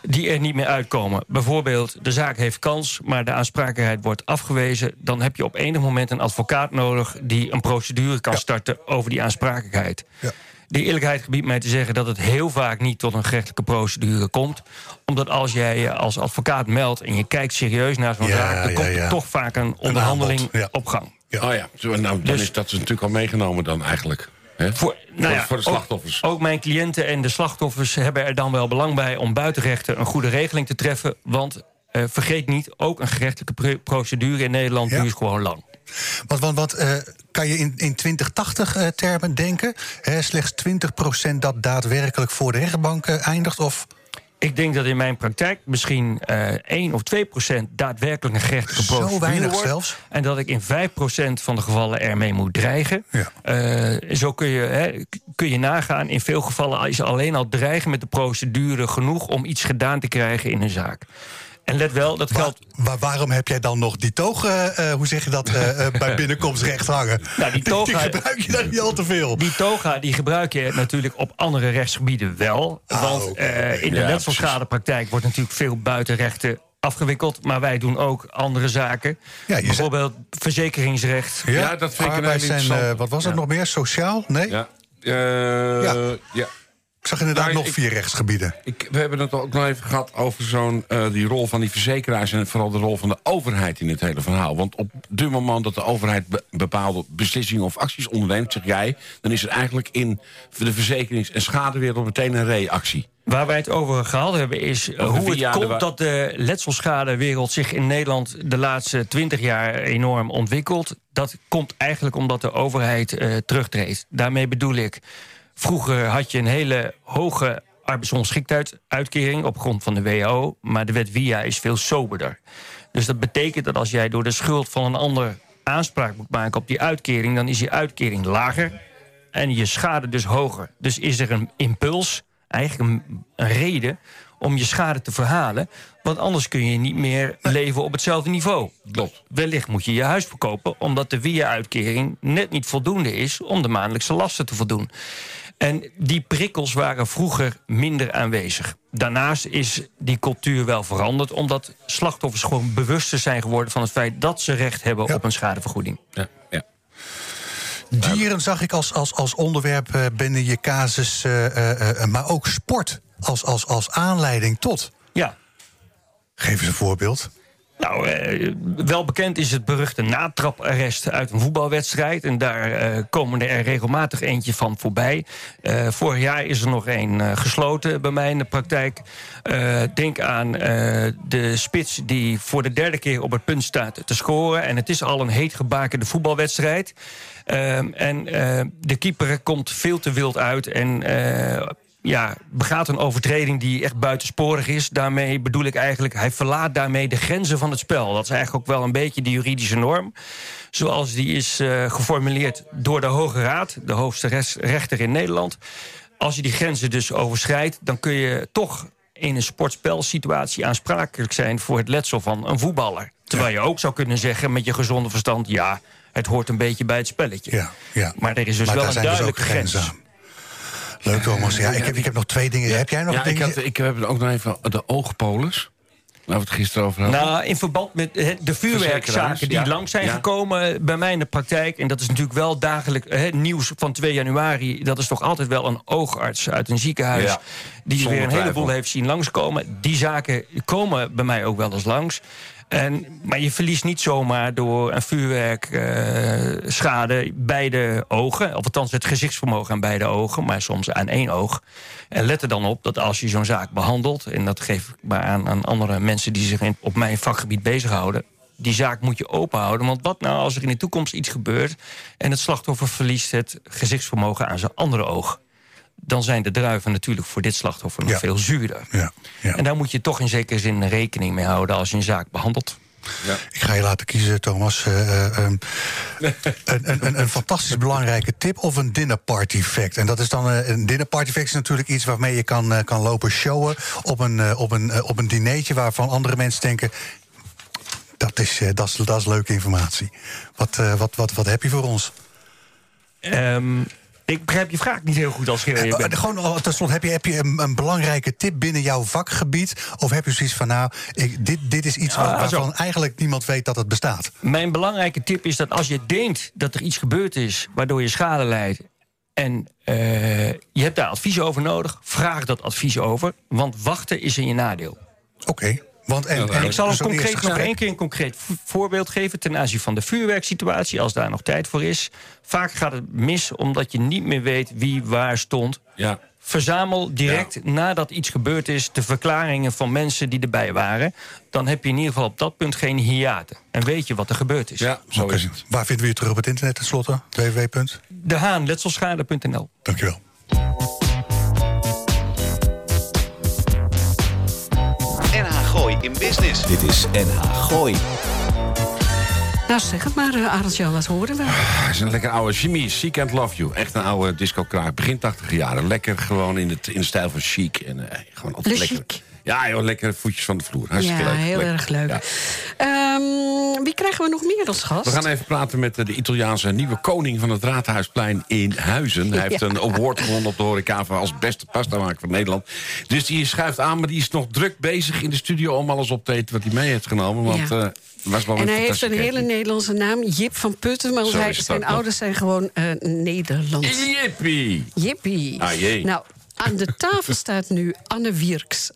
Die er niet meer uitkomen. Bijvoorbeeld, de zaak heeft kans, maar de aansprakelijkheid wordt afgewezen. Dan heb je op enig moment een advocaat nodig die een procedure kan Ja. starten over die aansprakelijkheid. Ja. De eerlijkheid gebiedt mij te zeggen dat het heel vaak niet tot een gerechtelijke procedure komt. Omdat als jij je als advocaat meldt en je kijkt serieus naar zo'n Ja, zaak, dan ja, komt er toch vaak een onderhandeling op gang. Ja. Oh ja, zo, nou, dan Dus- is dat natuurlijk al meegenomen dan eigenlijk. Hè? Voor, nou ja, voor de slachtoffers. Ook, ook mijn cliënten en de slachtoffers hebben er dan wel belang bij om buitenrechten een goede regeling te treffen. Want eh, vergeet niet, ook een gerechtelijke pro- procedure in Nederland Ja. duurt gewoon lang. Want, want, want eh, kan je in, in 2080-termen denken? Hè, slechts 20% dat daadwerkelijk voor de rechtbank eh, eindigt? Of Ik denk dat in mijn praktijk misschien eh 1 of 2 procent daadwerkelijk een gerechtelijke Zo procedure weinig wordt. zelfs? En dat ik in 5 procent van de gevallen ermee moet dreigen. Ja. Eh, zo kun je, hè, kun je nagaan. In veel gevallen is alleen al dreigen met de procedure genoeg om iets gedaan te krijgen in een zaak. En let wel, dat geldt. wa- waarom heb jij dan nog die toog, eh, eh, hoe zeg je dat, eh, eh, bij binnenkomstrecht hangen? Nou, die toga- gebruik je daar niet al te veel. Die toga die gebruik je natuurlijk op andere rechtsgebieden wel. Ah, want eh, in de Ja, letselschadepraktijk wordt natuurlijk veel buitenrechten afgewikkeld. Maar wij doen ook andere zaken. Ja, je Bijvoorbeeld verzekeringsrecht. Ja, dat vind ik een zijn, eh, wat was het nog meer? Sociaal? Nee? Ja. Eh, Ja. Ik zag inderdaad Nou, nog ik- vier rechtsgebieden. Ik, we hebben het ook nog even gehad over zo'n, eh, die rol van die verzekeraars... en vooral de rol van de overheid in het hele verhaal. Want op het moment dat de overheid be- bepaalde beslissingen of acties onderneemt... zeg jij, dan is er eigenlijk in de verzekerings- en schadewereld meteen een reactie. Waar wij het over gehad hebben is eh, hoe het komt dat de letselschadewereld zich in Nederland de laatste twintig jaar enorm ontwikkelt. Dat komt eigenlijk omdat de overheid eh, terugtreedt. Daarmee bedoel ik, vroeger had je een hele hoge arbeidsongeschiktheidsuitkering op grond van de WHO, maar de wet WIA is veel soberder. Dus dat betekent dat als jij door de schuld van een ander aanspraak moet maken op die uitkering, dan is die uitkering lager en je schade dus hoger. Dus is er een impuls, eigenlijk een, een reden om je schade te verhalen. Want anders kun je niet meer leven op hetzelfde niveau. Klopt. Wellicht moet je je huis verkopen... omdat de WIA-uitkering net niet voldoende is... om de maandelijkse lasten te voldoen. En die prikkels waren vroeger minder aanwezig. Daarnaast is die cultuur wel veranderd... omdat slachtoffers gewoon bewuster zijn geworden... van het feit dat ze recht hebben Ja. op een schadevergoeding. Ja, ja. Dieren zag ik als, als, als onderwerp eh, binnen je casus, eh, eh, eh, maar ook sport als, als, als aanleiding tot. Ja, Geef eens een voorbeeld. Nou, eh, wel bekend is het beruchte natraparrest uit een voetbalwedstrijd. En daar eh, komen er regelmatig eentje van voorbij. Eh, vorig jaar is er nog een eh, gesloten bij mij in de praktijk. Denk aan de spits die voor de derde keer op het punt staat te scoren. En het is al een heet gebakende voetbalwedstrijd. Ehm, en de keeper komt veel te wild uit en... ja, begaat een overtreding die echt buitensporig is. Daarmee bedoel ik eigenlijk, hij verlaat daarmee de grenzen van het spel. Dat is eigenlijk ook wel een beetje de juridische norm. Zoals die is eh, geformuleerd door de Hoge Raad, de hoogste rechter in Nederland. Als je die grenzen dus overschrijdt, dan kun je toch in een sportspelsituatie aansprakelijk zijn voor het letsel van een voetballer. Terwijl je ook zou kunnen zeggen met je gezonde verstand, ja, het hoort een beetje bij het spelletje. Ja, ja. Maar er is dus Maar wel een dus duidelijke grens. Leuk, Thomas. Ja, ik, heb, ik heb nog twee dingen. Heb jij nog Ja, ik, dingen? had, ik heb ook nog even de oogpolis. We het gisteren over hadden. Nou, in verband met eh, de vuurwerkzaken die ja. lang zijn Ja. gekomen bij mij in de praktijk... en dat is natuurlijk wel dagelijk eh, nieuws van 2 januari... dat is toch altijd wel een oogarts uit een ziekenhuis... Ja, die zonder weer een heleboel heeft zien langskomen. Die zaken komen bij mij ook wel eens langs. En, maar je verliest niet zomaar door een vuurwerkschade schade bij de ogen. Of althans het gezichtsvermogen aan beide ogen, maar soms aan één oog. En let er dan op dat als je zo'n zaak behandelt... en dat geef ik maar aan, aan andere mensen die zich in, op mijn vakgebied bezighouden... die zaak moet je openhouden. Want wat nou als er in de toekomst iets gebeurt... en het slachtoffer verliest het gezichtsvermogen aan zijn andere oog... dan zijn de druiven natuurlijk voor dit slachtoffer nog Ja. veel zuurder. Ja, ja. En daar moet je toch in zekere zin rekening mee houden als je een zaak behandelt. Ik ga je laten kiezen, Thomas. Eh, eh, ehm, een, een, een, een fantastisch belangrijke tip of een dinnerparty fact. En dat is dan eh, een dinnerparty fact is natuurlijk iets waarmee je kan, eh, kan lopen showen op een, eh, op, een, eh, op een dinertje waarvan andere mensen denken. Dat is, eh, dat is, dat is leuke informatie. Wat, eh, wat, wat, wat heb je voor ons? Ehm, ik begrijp je vraag niet heel goed als je Eh, bent. gewoon, slotte, heb je, heb je een, een belangrijke tip binnen jouw vakgebied? Of heb je zoiets van, nou, ik, dit, dit is iets Ja, waar- zo. waarvan eigenlijk niemand weet dat het bestaat? Mijn belangrijke tip is dat als je denkt dat er iets gebeurd is... waardoor je schade leidt en eh, je hebt daar advies over nodig... vraag dat advies over, want wachten is in je nadeel. Oké. Want en, ik zal een zo'n concreet, nog één keer een concreet vo- voorbeeld geven... ten aanzien van de vuurwerksituatie, als daar nog tijd voor is. Vaak gaat het mis omdat je niet meer weet wie waar stond. Ja. Verzamel direct nadat iets gebeurd is... de verklaringen van mensen die erbij waren. Dan heb je in ieder geval op dat punt geen hiaten. En weet je wat er gebeurd is. ja, zo is het. Waar vinden we je terug op het internet tenslotte? www. De Haan, letselschade.nl. Dankjewel. In Business. Dit is NH Gooi. Nou, zeg het maar, uh, Jan, wat horen we? Hij is een lekker oude Jimmy, Chic and Love You. Echt een oude disco-kraak, begin 80 jaren. Lekker gewoon in, het, in de stijl van chic. En, eh, gewoon altijd Le lekker. chic. Ja, joh, lekker voetjes van de vloer. Hartstikke ja, leuk. heel erg leuk. Ja. Ehm, wie krijgen we nog meer als gast? We gaan even praten met eh, de Italiaanse nieuwe koning van het Raadhuisplein in Huizen. Hij heeft een award gewonnen op de horeca als beste pastamaker van Nederland. Dus die schuift aan, maar die is nog druk bezig in de studio om alles op te eten wat hij mee heeft genomen. Want Ja. eh, was wel En hij heeft een hele. Nederlandse naam, Jip van Putten. Maar hij, zijn ouders zijn gewoon eh, Nederlands. Jippie! Jippie. Ah, jee. Nou, aan de tafel staat nu Anne Wierks.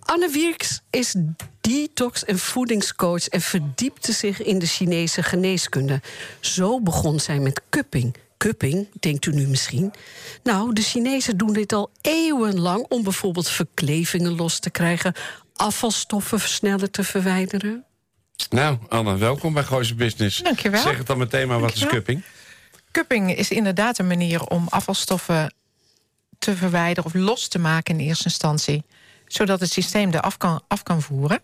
Anne Wierks is detox- en voedingscoach... en verdiepte zich in de Chinese geneeskunde. Zo begon zij met cupping. Cupping, denkt u nu misschien? Nou, de Chinezen doen dit al eeuwenlang... om bijvoorbeeld verklevingen los te krijgen... afvalstoffen sneller te verwijderen. Nou, Anne, welkom bij Gooise Business. Dankjewel. Zeg het dan meteen maar, wat is cupping? Cupping is inderdaad een manier om afvalstoffen te verwijderen of los te maken in eerste instantie. Zodat het systeem er af kan, af kan voeren.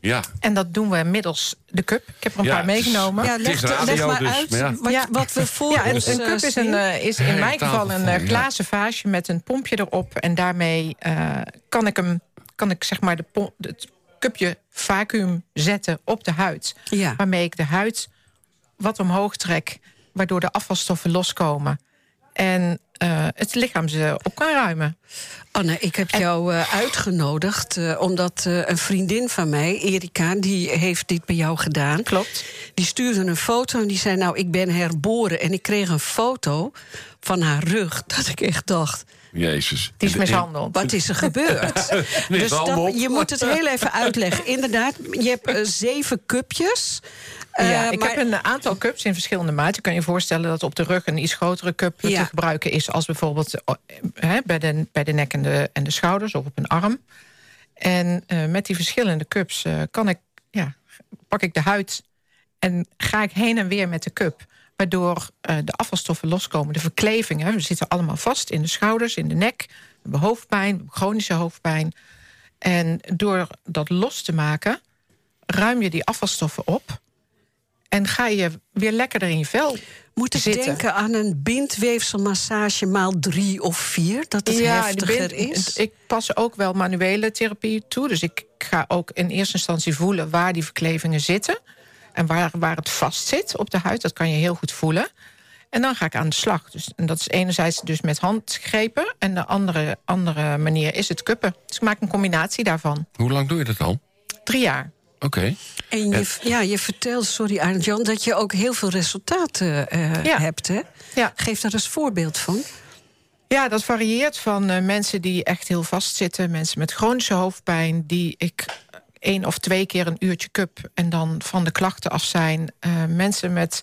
Ja, En dat doen we middels de cup. Ik heb er een Ja, paar meegenomen. Ja, Het is leg, radio leg maar dus, uit maar ja. wat, Ja. wat we voor ja, een eh, cup is, een, zien. eh, is in mijn geval een eh, glazen vaasje met een pompje erop. En daarmee eh, kan ik hem, kan ik zeg maar de pom- het cupje vacuüm zetten op de huid. Ja. Waarmee ik de huid wat omhoog trek, waardoor de afvalstoffen loskomen. En eh, het lichaam ze op kan ruimen. Anne, ik heb jou eh, uitgenodigd eh, omdat eh, een vriendin van mij, Erika, die heeft dit bij jou gedaan. Klopt. Die stuurde een foto en die zei: Nou, ik ben herboren. En ik kreeg een foto van haar rug. Dat ik echt dacht: jezus. Die is mishandeld. Wat is er gebeurd? dus je moet het heel even uitleggen. Inderdaad, je hebt zeven cupjes. Ja, Eh, ik maar- heb een aantal cups in verschillende maten. Je kan je voorstellen dat op de rug een iets grotere cup Ja. te gebruiken is... als bijvoorbeeld eh, hè, bij, de, bij de nek en de, en de schouders of op een arm. En eh, met die verschillende cups kan ik, ja, pak ik de huid en ga ik heen en weer met de cup. Waardoor de afvalstoffen loskomen, de verklevingen. We zitten allemaal vast in de schouders, in de nek. We hebben hoofdpijn, chronische hoofdpijn. En door dat los te maken, ruim je die afvalstoffen op. En ga je weer lekkerder in je vel Moet ik zitten. denken aan een bindweefselmassage maal drie of vier? Dat het de heftiger bind- is? Ik pas ook wel manuele therapie toe. Dus ik ga ook in eerste instantie voelen waar die verklevingen zitten. En waar, waar het vast zit op de huid. Dat kan je heel goed voelen. En dan ga ik aan de slag. Dus, en dat is enerzijds dus met handgrepen. En de andere, andere manier is het kuppen. Dus ik maak een combinatie daarvan. Hoe lang doe je dat al? Drie jaar. Oké. En je, ja, je vertelt, sorry Arend Jan, dat je ook heel veel resultaten eh, Ja. hebt. Hè? Ja. Geef daar eens voorbeeld van. Ja, dat varieert van eh, mensen die echt heel vastzitten. Mensen met chronische hoofdpijn. Die ik één of twee keer een uurtje cup. En dan van de klachten af zijn. Eh, mensen met,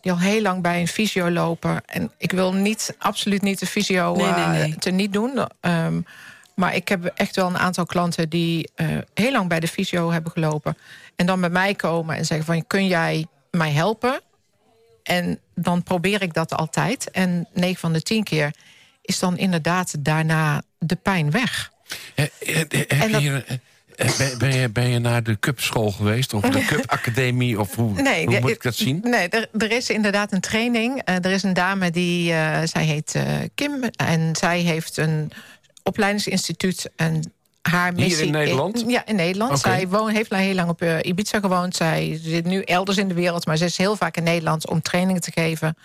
die al heel lang bij een fysio lopen. En ik wil niet, absoluut niet de fysio Nee, nee, eh, nee. te niet doen. Ehm, maar ik heb echt wel een aantal klanten die eh, heel lang bij de fysio hebben gelopen. En dan bij mij komen en zeggen van... kun jij mij helpen? En dan probeer ik dat altijd. En 9 van de 10 keer is dan inderdaad daarna de pijn weg. Eh, eh, dat- hier, ben, ben je, ben je naar de Cup-school geweest? Of de Cup-academie? Of hoe, hoe moet ik dat zien? Nee, er, er is inderdaad een training. Er is een dame die, zij heet Kim. En zij heeft een opleidingsinstituut. En haar Hier in missie Nederland? ja, in Nederland. Zij woont, heeft heel lang op eh, Ibiza gewoond. Zij zit nu elders in de wereld. Maar ze is heel vaak in Nederland om trainingen te geven.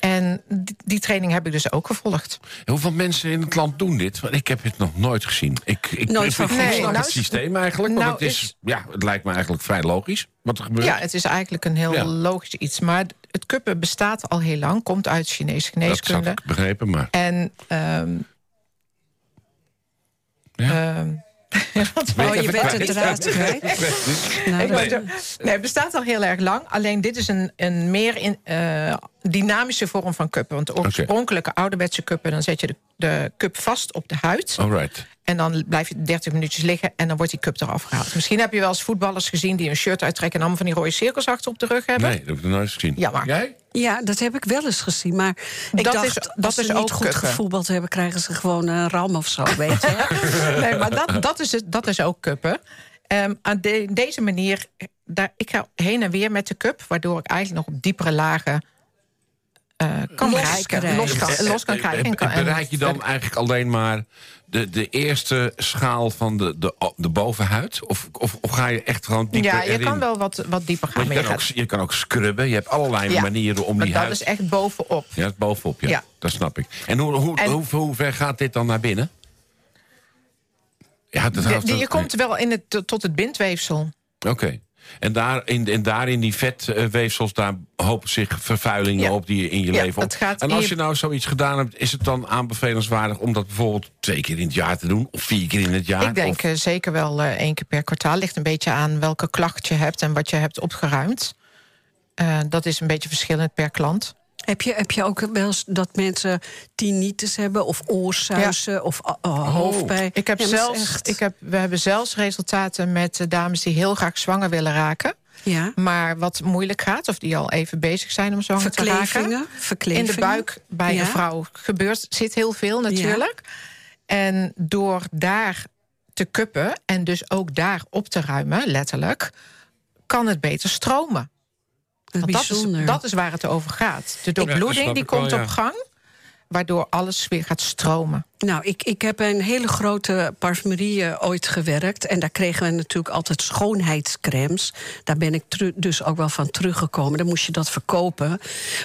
En die, die training heb ik dus ook gevolgd. Hoeveel mensen in het land doen dit? Want ik heb het nog nooit gezien. Ik, ik, Nooit ik, van ik gehoord. snap Nee, het nou, systeem eigenlijk. Want nou het, is, is- ja, het lijkt me eigenlijk vrij logisch wat er gebeurt. Ja, het is eigenlijk een heel Ja. logisch iets. Maar het kuppen bestaat al heel lang. Komt uit Chinese dat had geneeskunde. ik begrepen, maar... En... ehm Ja. ehm, Oh, je bent het draad kwijt. Nou, nee, het bestaat al heel erg lang. Alleen dit is een, een meer in, eh, dynamische vorm van kuppen. Want de oorspronkelijke ouderwetse kuppen... dan zet je de, de cup vast op de huid. Alright. En dan blijf je 30 minuutjes liggen en dan wordt die cup eraf gehaald. Misschien heb je wel eens voetballers gezien... die een shirt uittrekken en allemaal van die rode cirkels achter op de rug hebben. Nee, dat heb ik nog nooit gezien. Jammer. Jij? Ja, dat heb ik wel eens gezien. Maar ik Dat dacht, is- dat als ze is niet ook goed kuppen. gevoetbald hebben... krijgen ze gewoon een ram of zo, weet je. Nee, maar dat, dat, is, het, dat is ook kuppen. Ehm, aan de- deze manier, daar, ik ga heen en weer met de cup... waardoor ik eigenlijk nog op diepere lagen kan Los bereiken. krijgen. Los kan, los kan Eh, krijgen. eh, En en Bereik je dan verder- eigenlijk alleen maar de, de eerste schaal van de, de, de bovenhuid? Of, of, of ga je echt gewoon dieper Ja, je erin? kan wel wat, wat dieper gaan. Je maar kan, je ook, je kan ook scrubben. Je hebt allerlei Ja, manieren om maar die dat huid... is echt bovenop. Ja, het bovenop, ja. Ja. Dat snap ik. En hoe, hoe, En- hoe, hoe ver gaat dit dan naar binnen? Ja, dat De- je komt wel in het, tot het bindweefsel. Oké. En, daar, in, en daar in die vetweefsels, daar hopen zich vervuilingen Ja. op die je in je Ja, leven op. En als je- nou zoiets gedaan hebt, is het dan aanbevelenswaardig om dat bijvoorbeeld twee keer in het jaar te doen? Of vier keer in het jaar? ik denk Of- eh, zeker wel eh, één keer per kwartaal. Ligt een beetje aan welke klacht je hebt en wat je hebt opgeruimd. Eh, dat is een beetje verschillend per klant. Heb je, heb je ook wel eens dat mensen tinnitus hebben... of oorsuizen of uh, uh, hoofdpijn? Ik heb Ja, zelfs, echt- ik heb, we hebben zelfs resultaten met eh, dames die heel graag zwanger willen raken. Ja. Maar wat moeilijk gaat, of die al even bezig zijn om zwanger te raken. In de buik bij Ja. een vrouw gebeurt, zit heel veel natuurlijk. En door daar te kuppen en dus ook daar op te ruimen, letterlijk, kan het beter stromen. Dat is Want dat, is, waar het over gaat. De doorbloeding die komt ja. op gang, waardoor alles weer gaat stromen. Nou, ik, ik heb een hele grote parfumerie eh, ooit gewerkt. En daar kregen we natuurlijk altijd schoonheidscremes. Daar ben ik dus ook wel van teruggekomen. Dan moest je dat verkopen.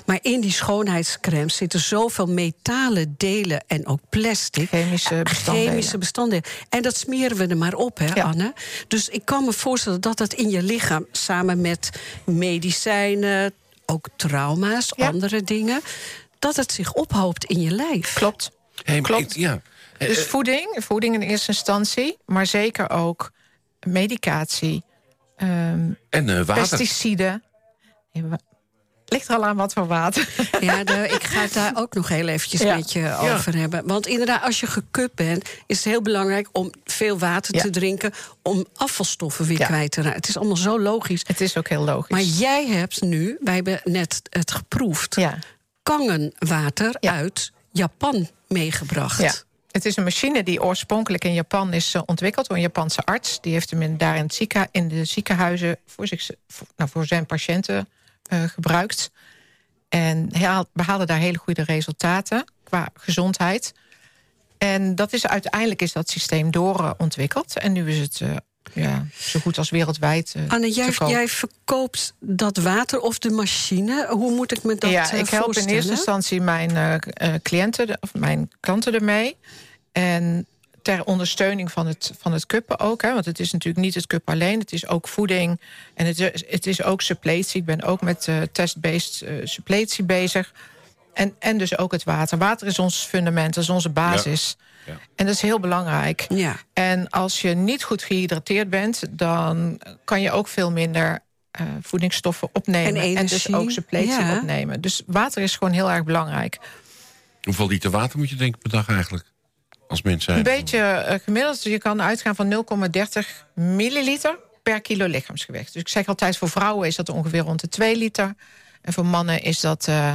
Maar in die schoonheidscremes zitten zoveel metalen delen en ook plastic. Chemische bestanddelen. Chemische bestanddelen. En dat smeren we er maar op, hè, Ja. Anne? Dus ik kan me voorstellen dat dat in je lichaam... samen met medicijnen, ook trauma's, Ja. andere dingen... dat het zich ophoopt in je lijf. Klopt. Hey, Klopt. ik- ja. Eh, Dus eh, voeding, voeding in eerste instantie, maar zeker ook medicatie, ehm, en eh, water. pesticiden. Ligt er al aan wat voor water. Ja, de- ik ga het daar ook nog heel eventjes Ja. met je over hebben. Want inderdaad, als je gekupt bent, is het heel belangrijk om veel water Ja. te drinken. Om afvalstoffen weer Ja. kwijt te raken. Het is allemaal zo logisch. Het is ook heel logisch. Maar jij hebt nu, wij hebben net het geproefd, ja. Kangenwater Ja. uit Japan meegebracht. Ja. Het is een machine die oorspronkelijk in Japan is eh, ontwikkeld door een Japanse arts. Die heeft hem daar in, het zieke, in de ziekenhuizen voor, zich, voor, nou, voor zijn patiënten eh, gebruikt. En hij haal- behaalde daar hele goede resultaten qua gezondheid. En dat is uiteindelijk is dat systeem doorontwikkeld. En nu is het eh, ja, zo goed als wereldwijd. eh, Anne, jij, te koop. jij verkoopt dat water of de machine. Hoe moet ik me dat ja, eh, ik help in eerste instantie mijn eh, eh, cliënten, of mijn klanten ermee. En ter ondersteuning van het, van het kuppen ook. Hè, want het is natuurlijk niet het kuppen alleen. Het is ook voeding. En het is, het is ook suppletie. Ik ben ook met eh, test-based eh, suppletie bezig. En, en dus ook het water. Water is ons fundament, dat is onze basis. Ja. En dat is heel belangrijk. Ja. En als je niet goed gehydrateerd bent... dan kan je ook veel minder eh, voedingsstoffen opnemen. En dus energie, ook suppletie ja. opnemen. Dus water is gewoon heel erg belangrijk. Hoeveel liter water moet je drinken per dag eigenlijk? Als mens zijn. Een beetje eh, gemiddeld. Je kan uitgaan van 0,30 milliliter per kilo lichaamsgewicht. Dus ik zeg altijd, voor vrouwen is dat ongeveer rond de 2 liter. En voor mannen is dat eh,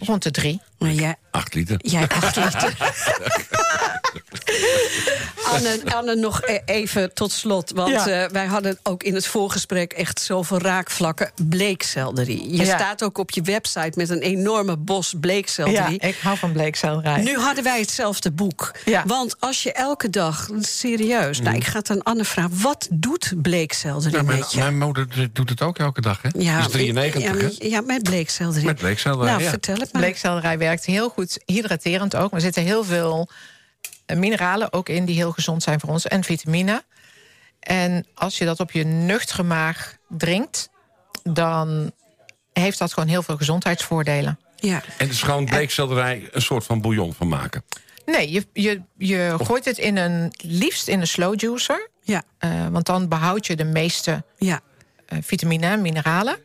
rond de 3. Maar jij, 8 liter. Jij acht liter. Anne, Anne, nog e- even tot slot. Want Ja. eh, wij hadden ook in het voorgesprek echt zoveel raakvlakken. Bleekselderie. Je Ja. staat ook op je website met een enorme bos Ja, bleekselderie. ik hou van bleekselderij. Nu hadden wij hetzelfde boek. Ja. Want als je elke dag, serieus, nou, ik ga het aan Anne vragen... wat doet bleekselderie Ja, mijn, met je? mijn moeder doet het ook elke dag, hè? Die is 93, ja, met- ja, met bleekselderie. Met bleekselderij, Nou, ja. vertel het maar. Bleekselderij werkt heel goed hydraterend ook. Er zitten heel veel mineralen ook in die heel gezond zijn voor ons. En vitamine. En als je dat op je nuchtere maag drinkt... dan heeft dat gewoon heel veel gezondheidsvoordelen. Ja. En dus gewoon bleekselderij een soort van bouillon van maken. Nee, je, je, je gooit het in een, liefst in een slow juicer. Ja, eh, want dan behoud je de meeste ja. eh, vitamine en mineralen.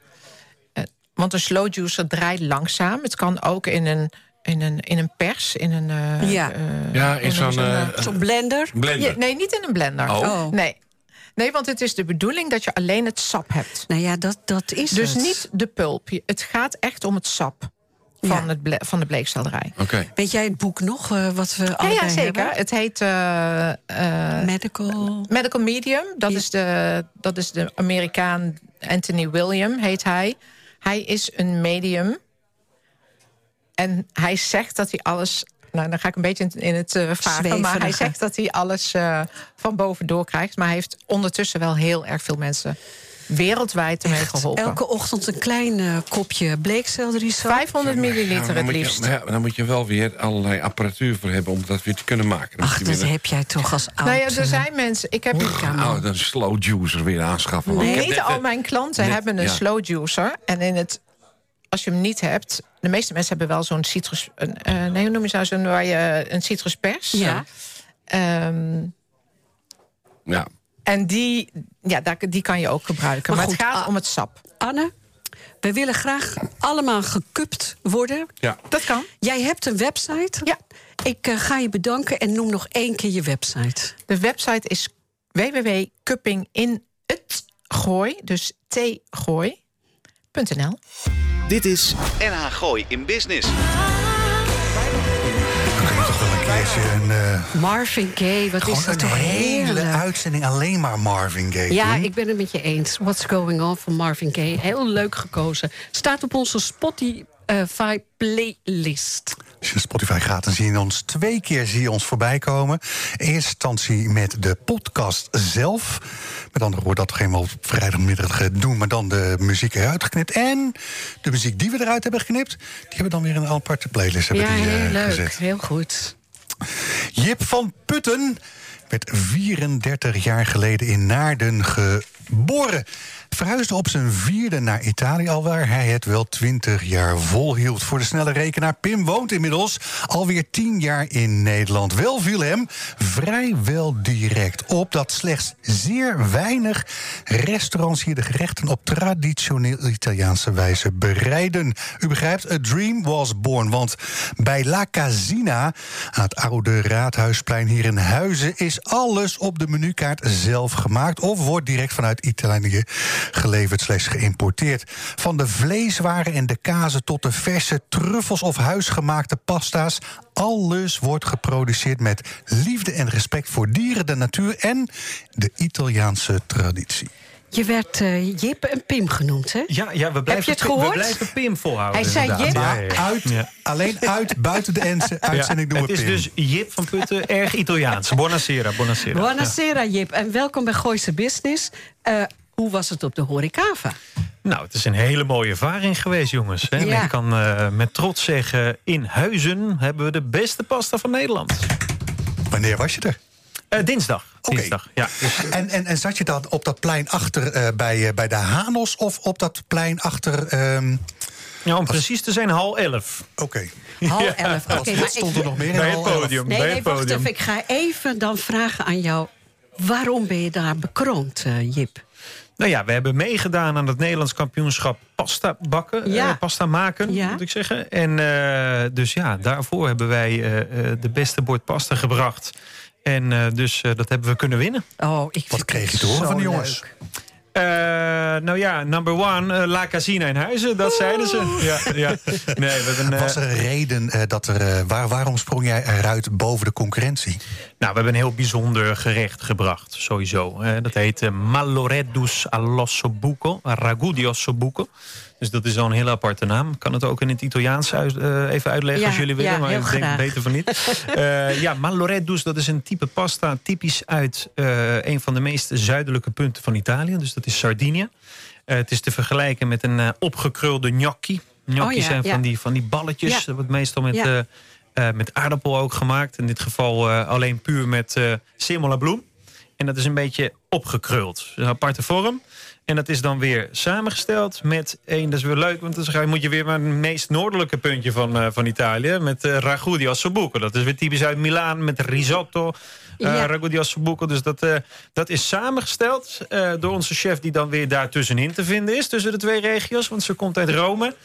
Eh, want een slow juicer draait langzaam. Het kan ook in een, in een, in een pers, in een... eh, Ja. eh, Ja, in zo'n een, eh, Zo'n blender. blender. ja, nee, niet in een blender. Oh. Oh. Nee. nee, want het is de bedoeling dat je alleen het sap hebt. Nou ja, dat, dat is Dus het. niet de pulp. Het gaat echt om het sap van, Ja. het ble- van de bleekselderij. Oké. Weet jij het boek nog, eh, wat we Ja, allebei ja, zeker. hebben? Het heet eh, eh, Medical... Medical Medium. Dat, Ja. is de, dat is de Amerikaan Anthony William, heet hij. Hij is een medium. En hij zegt dat hij alles... Nou, dan ga ik een beetje in, het eh vagen. Maar hij zegt dat hij alles eh, van bovendoor krijgt. Maar hij heeft ondertussen wel heel erg veel mensen wereldwijd ermee geholpen. Elke ochtend een klein eh, kopje bleekselderie. 500 milliliter dan het je- liefst. maar ja, dan moet je wel weer allerlei apparatuur voor hebben om dat weer te kunnen maken. Dan Ach, je dat weer heb jij toch als oud... nou ja, er zijn mensen... Ik heb een, oh, een slow juicer weer aanschaffen. Want ik heb Niet net, al mijn klanten net- hebben een ja. slow juicer. En in het, als je hem niet hebt... De meeste mensen hebben wel zo'n citrus... Een, eh, nee, hoe noem je zo? Zo'n waar je een citruspers. Ja. Ehm, Ja. en die, ja, daar- die kan je ook gebruiken. Maar Maar, goed, het gaat ah. om het sap. Anne, we willen graag allemaal gekupt worden. ja. Dat kan. Jij hebt een website. Ja. Ik eh, ga je bedanken en noem nog één keer je website. De website is www.cuppinginhetgooi. Dus tgooi.nl. Dit is NH Gooi in Business. Eh, Marvin Gaye, wat is dat een toch hele uitzending alleen maar Marvin Gaye Ja, ik ben het met je eens. What's Going On van Marvin Gaye. Heel leuk gekozen. Staat op onze Spotify playlist. Als je Spotify gaat, dan zie je ons twee keer zie je ons voorbij komen. In eerste instantie met de podcast zelf. Met andere woorden, dat we helemaal op vrijdagmiddag doen... maar dan de muziek eruit geknipt. En de muziek die we eruit hebben geknipt... die hebben we dan weer in een aparte playlist hebben Ja, die, eh, heel leuk. gezet. Heel goed. Jip van Putten werd 34 jaar geleden in Naarden Borre verhuisde op zijn vierde naar Italië al waar hij het wel twintig jaar volhield. Voor de snelle rekenaar Pim woont inmiddels alweer tien jaar in Nederland. Wel viel hem vrijwel direct op dat slechts zeer weinig restaurants hier de gerechten op traditioneel Italiaanse wijze bereiden. U begrijpt, a dream was born. Want bij La Casina, aan het oude raadhuisplein hier in Huizen, is alles op de menukaart zelf gemaakt of wordt direct vanuit Italië geleverd slash geïmporteerd. Van de vleeswaren en de kazen tot de verse truffels of huisgemaakte pasta's. Alles wordt geproduceerd met liefde en respect voor dieren, de natuur en de Italiaanse traditie. Je werd eh, Jip en Pim genoemd, hè? Ja, ja we, blijven, je het Pim- gehoord? we blijven Pim volhouden. Hij zei. Jip. Ja, ja, ja. Uit, Ja. Alleen uit, buiten de Ense uitzending doen het we is Pim. dus Jip van Putten, erg Italiaans. Buonasera, buonasera. Buonasera, Jip. En welkom bij Gooise Business. Eh, hoe was het op de Horecava? Nou, het is een hele mooie ervaring geweest, jongens. Hè? Ja. Ik kan eh, met trots zeggen, in Huizen hebben we de beste pasta van Nederland. Wanneer was je er? Eh, dinsdag. Oké. dinsdag ja. Dus, En, en, en zat je dan op dat plein achter eh, bij, bij de Hanos of op dat plein achter. ehm, ja, om precies te zijn, hal 11. Oké. Half elf. Oké, Wat maar stond ik- er nog meer in Bij het hal podium. Nee, bij nee, het wacht podium. even. Ik ga even dan vragen aan jou... waarom ben je daar bekroond, eh, Jip? Nou ja, we hebben meegedaan aan het Nederlands kampioenschap pasta bakken. Ja. eh, pasta maken, Ja. moet ik zeggen. En eh, dus ja, daarvoor hebben wij eh, eh, de beste bord pasta gebracht. En eh, dus eh, dat hebben we kunnen winnen. Oh, ik Wat kreeg je te horen van de jongens? leuk. Eh, nou ja, number one, eh, La Casina in Huizen, dat zeiden ze. Ja, ja. Nee, we hebben, eh, Was er een reden eh, dat er. waar, waarom sprong jij eruit boven de concurrentie? Nou, we hebben een heel bijzonder gerecht gebracht, sowieso. Eh, dat heet uh, Maloredus all'ossobuco, ragu di ossobuco. Dus dat is al een hele aparte naam. Ik kan het ook in het Italiaans uit- eh, even uitleggen Ja, als jullie willen. ja, maar ik denk graag. beter van niet. Eh, ja, Maloredus, dat is een type pasta typisch uit eh, een van de meest zuidelijke punten van Italië. Dus dat is Sardinië. Het is te vergelijken met een opgekrulde gnocchi. Gnocchi Oh ja, zijn van, die, van die balletjes. Dat wordt meestal met... Met aardappel ook gemaakt. In dit geval alleen puur met eh semola bloem. En dat is een beetje opgekruld. Dus een aparte vorm. En dat is dan weer samengesteld met één, dat is weer leuk, want dan moet je weer naar het meest noordelijke puntje van, eh, van Italië. Met eh ragu di ossobuco. Dat is weer typisch uit Milaan met risotto. eh Ja. Ragu di ossobuco. Dus dat, dat is samengesteld door onze chef die dan weer daar tussenin te vinden is. Tussen de twee regio's, want ze komt uit Rome.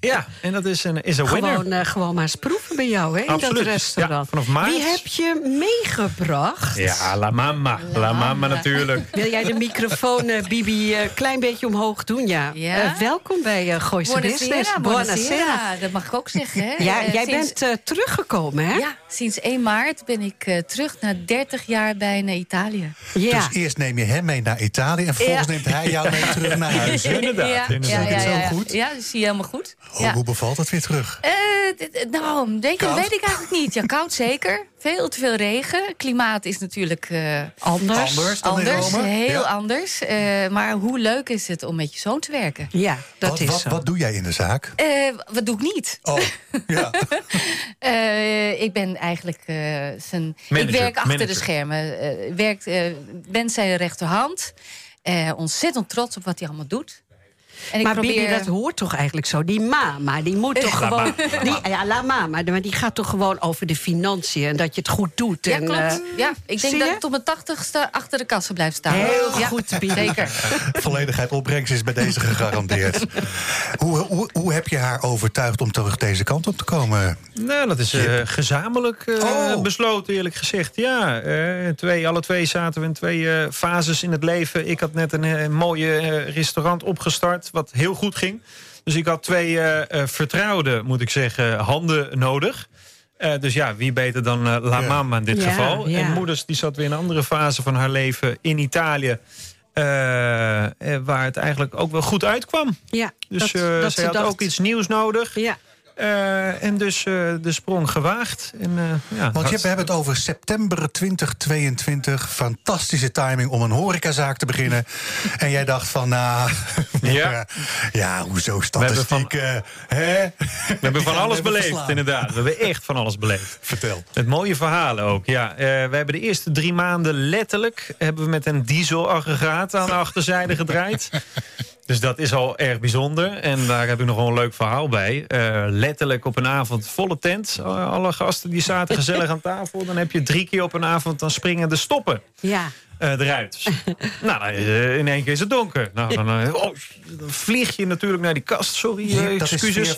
Ja, en dat is een, is een winner. Gewoon, eh, gewoon maar eens proeven bij jou, hè, in Absoluut. dat restaurant. Ja, vanaf maart. Wie heb je meegebracht? Ja, la mama. La mama natuurlijk. Wil jij de microfoon, eh, Bibi, een klein beetje omhoog doen? Ja. Ja. Eh, welkom bij uh, Gooise Business. Buonasera. Dat mag ik ook zeggen. Hè? Ja, Eh, jij sinds- bent eh, teruggekomen, hè? Ja, sinds 1 maart ben ik eh, terug na 30 jaar bij naar Italië. Ja. Dus eerst neem je hem mee naar Italië en vervolgens Ja. neemt hij jou mee terug naar huis. Inderdaad, ja. Ja, ja, ja, zo ja. goed? Ja, dat zie je helemaal goed. Oh, ja. Hoe bevalt het weer terug? Eh, d- nou, Koud? weet ik eigenlijk niet. Ja, koud zeker. Veel te veel regen. Klimaat is natuurlijk eh, Anders. Anders dan in anders. Rome? Heel Ja. anders. Eh, maar hoe leuk is het om met je zoon te werken? Ja, dat wat, is wat, zo. wat doe jij in de zaak? Eh, wat doe ik niet? Oh, ja. Eh, ik ben eigenlijk eh, zijn. Manager, ik werk achter manager. de schermen. Eh, ik werk, eh, ben zijn rechterhand. Eh, ontzettend trots op wat hij allemaal doet. En ik maar probeer. Bibi, dat hoort toch eigenlijk zo? Die mama, die moet toch La gewoon... Die, ja, la mama, maar die gaat toch gewoon over de financiën... en dat je het goed doet. ja, en, klopt. eh, ja, ik denk dat ik tot mijn tachtigste achter de kassa blijf staan. Heel Ja, goed, Bibi. Zeker. Volledigheid opbrengst is bij deze gegarandeerd. hoe, hoe, hoe heb je haar overtuigd om terug deze kant op te komen? Nou, dat is eh, gezamenlijk eh, Oh. besloten, eerlijk gezegd. Ja, eh, twee, alle twee zaten we in twee eh, fases in het leven. Ik had net een, eh, mooie eh, restaurant opgestart, wat heel goed ging. Dus ik had twee eh, eh, vertrouwde, moet ik zeggen, handen nodig. Eh, dus ja, wie beter dan eh, La Ja. Mama in dit Ja, geval. ja. En moeders die zat weer in een andere fase van haar leven in Italië. eh, eh, waar het eigenlijk ook wel goed uitkwam. Ja, Dus dat, eh, dat zij ze had dacht- ook iets nieuws nodig. Ja, Eh, en dus eh, de sprong gewaagd. En, eh, ja, Want je, we hebben het over september 2022. Fantastische timing om een horecazaak te beginnen. en jij dacht van, nou... Ja. ja, hoezo We hebben van- statistiek? hè? We hebben van alles beleefd, verslaan. inderdaad. We hebben echt van alles beleefd. Vertel. Met mooie verhalen ook, ja. We hebben de eerste drie maanden letterlijk... hebben we met een dieselaggregaat aan de achterzijde gedraaid. Dus dat is al erg bijzonder. En daar heb ik nog wel een leuk verhaal bij. Eh, letterlijk op een avond volle tent. Eh, Alle gasten die zaten gezellig aan tafel. Dan heb je drie keer op een avond... dan springen de stoppen Ja. eh, eruit. nou, dan, in één keer is het donker. Nou, dan, oh, dan vlieg je natuurlijk naar die kast. Sorry, eh, dat is excuses.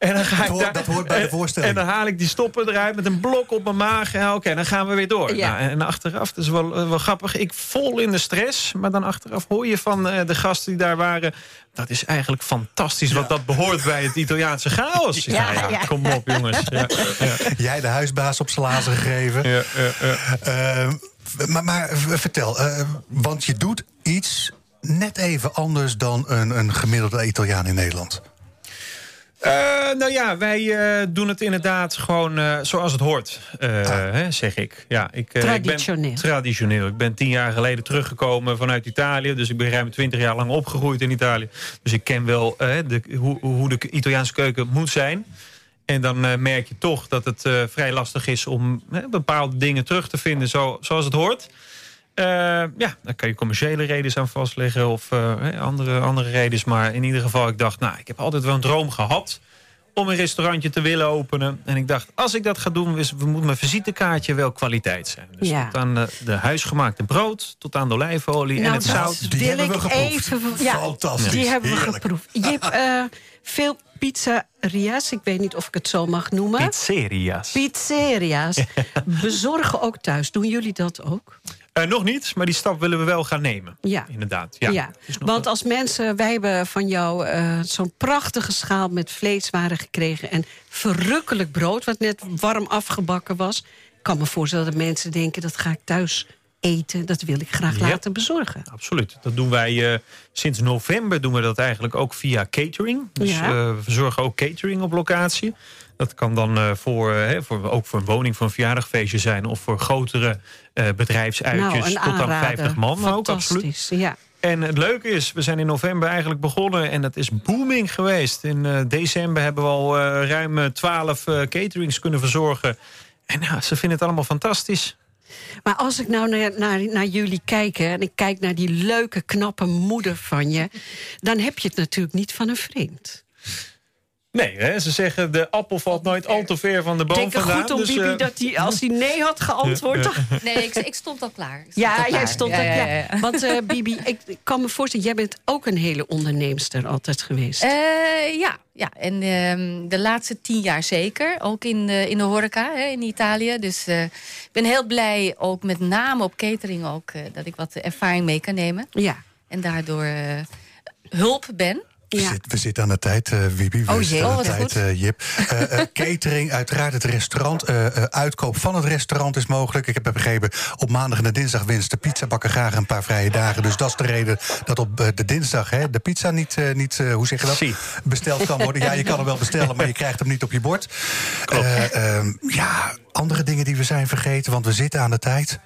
En dan ga ik hoort- daar, dat hoort bij de en- voorstelling. En dan haal ik die stoppen eruit met een blok op mijn maag. Oké, dan gaan we weer door. Ja. Nou, en achteraf, dat is wel, eh, wel grappig. Ik vol in de stress. Maar dan achteraf hoor je van eh, de gasten die daar waren... dat is eigenlijk fantastisch, want dat behoort bij het Italiaanse chaos. Ja, ja, kom op jongens. Jij de huisbaas op zijn lazen gegeven. ja, ja, ja. Eh, maar, maar vertel, want je doet iets net even anders dan een, een gemiddelde Italiaan in Nederland. Eh, nou ja, wij eh, doen het inderdaad gewoon eh, zoals het hoort, hè, zeg ik. Ja, ik eh, ik Traditioneel. ben, traditioneel. Ik ben tien jaar geleden teruggekomen vanuit Italië. Dus ik ben ruim twintig jaar lang opgegroeid in Italië. Dus ik ken wel de, hoe, hoe de Italiaanse keuken moet zijn. En dan merk je toch dat het vrij lastig is om bepaalde dingen terug te vinden zo, zoals het hoort. Eh, ja, daar kan je commerciële redenen aan vastleggen of eh, hè, andere, andere redenen. Maar in ieder geval, ik dacht, nou, ik heb altijd wel een droom gehad om een restaurantje te willen openen. En ik dacht, als ik dat ga doen, is- moet mijn visitekaartje wel kwaliteit zijn. Dus Ja. tot aan de, de huisgemaakte brood, tot aan de olijfolie en Nou, het dat zout. Die wil hebben we ik geproefd. even... Ja, Fantastisch, Die hebben we heerlijk. geproefd. Jip, eh, veel pizzeria's, ik weet niet of ik het zo mag noemen. Pizzeria's. Pizzeria's bezorgen ook thuis. Doen jullie dat ook? Eh, nog niet, maar die stap willen we wel gaan nemen. Ja. Inderdaad. Ja. Want als mensen, wij hebben van jou eh, zo'n prachtige schaal met vleeswaren gekregen en verrukkelijk brood, wat net warm afgebakken was. Ik kan me voorstellen dat mensen denken dat ga ik thuis eten, dat wil ik graag Ja. laten bezorgen. Absoluut. Dat doen wij eh, sinds november doen we dat eigenlijk ook via catering. Dus Ja. eh, we verzorgen ook catering op locatie. Dat kan dan eh, voor, hè, voor, ook voor een woning, voor een verjaardagfeestje zijn... of voor grotere bedrijfsuitjes nou, tot aan aanrader. 50 man ook, absoluut. Ja. En het leuke is, we zijn in november eigenlijk begonnen... en dat is booming geweest. In december hebben we al ruim eh, 12 eh, caterings kunnen verzorgen. En ja, ze vinden het allemaal fantastisch. Maar als ik nou naar, naar, naar jullie kijk hè, en ik kijk naar die leuke, knappe moeder van je, dan heb je het natuurlijk niet van een vriend. Nee, hè, ze zeggen de appel valt nooit al te ver van de boom Denk er vandaan. goed om dus, Bibi eh, dat hij, als hij nee had geantwoord, dan Nee, ik, ik stond al klaar. Ik stond Ja, al jij klaar. stond Ja, ja, Ja, ja, ja. Want eh, Bibi, ik ik kan me voorstellen, jij bent ook een hele onderneemster altijd geweest. Eh, ja, ja, en ehm, de laatste tien jaar zeker. Ook in de, in de horeca hè, in Italië. Dus eh, ik ben heel blij, ook met name op catering... Ook, eh, dat ik wat ervaring mee kan nemen. ja. En daardoor eh, hulp ben. We, Ja. zit- we zitten aan de tijd, eh Wibi. We Oh jee. aan Oh, de wat tijd, goed. eh, Jip. Eh, eh, catering, uiteraard het restaurant. eh, eh, uitkoop van het restaurant is mogelijk. Ik heb begrepen, op maandag en de dinsdag winst de pizzabakker graag een paar vrije dagen. Dus dat is de reden dat op de dinsdag hè, de pizza niet, eh, niet eh, hoe zeg je dat, Zie. besteld kan worden. Ja, je kan hem wel bestellen, maar je krijgt hem niet op je bord. Eh, ehm, ja, andere dingen die we zijn vergeten, want we zitten aan de tijd.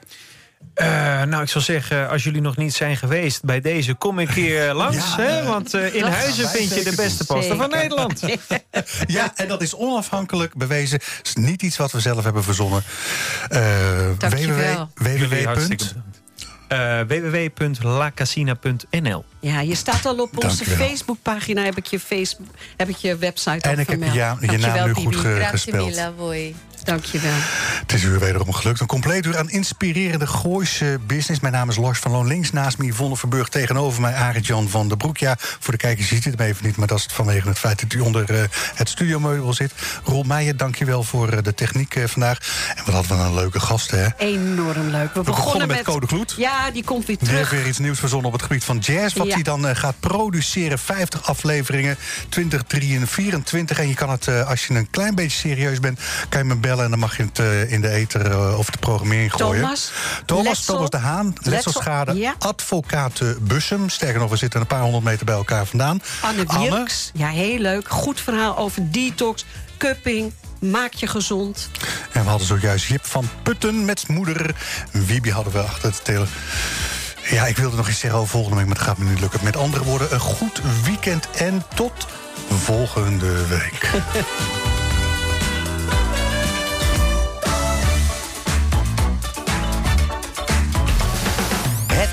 Eh, nou, ik zou zeggen, als jullie nog niet zijn geweest bij deze, kom een keer langs. Ja, hè, want eh, in Huizen vind je de beste pasta van. Nederland. Ja, en dat is onafhankelijk bewezen. Het is niet iets wat we zelf hebben verzonnen. Eh hartstikke www. Eh, www.lacasina.nl ja, je staat al op onze. Facebookpagina, heb ik je, Facebook, heb ik je website En al ik heb vermeld. ja, je naam nu goed Bibi. ge- Grazie gespeld. Dankjewel. Het is u wederom gelukt. Een compleet uur aan inspirerende Gooise business. Mijn naam is Lars van Loon. Links naast me Yvonne Verburg. Tegenover mij Arend-Jan van den Broek. Ja, voor de kijkers ziet het hem even niet... maar dat is vanwege het feit dat u onder eh, het studiomeubel zit. Roel Meijer, dankjewel voor eh, de techniek eh, vandaag. En wat hadden we een leuke gasten, hè? Enorm leuk. We, begonnen met Code Gloed. Ja, die komt weer Die heeft terug. weer iets nieuws verzonnen op het gebied van jazz. Wat Ja. hij dan eh, gaat produceren. 50 afleveringen, 2024. En je kan het, eh, als je een klein beetje serieus bent... kan je me bellen en dan mag je het eh, in de ether eh, of de programmering gooien. Thomas, Thomas, Letsel, Thomas de Haan, Letsel, letselschade, ja. advocaat Bussum. Sterker nog, we zitten een paar honderd meter bij elkaar vandaan. Anne Wierks, ja, heel leuk. Goed verhaal over detox, cupping. Maak je gezond. En we hadden zojuist Jip van Putten met moeder. Wiebe hadden we achter het tele. Ja, ik wilde nog iets zeggen over volgende week, maar het gaat me niet lukken. Met andere woorden, een goed weekend en tot volgende week.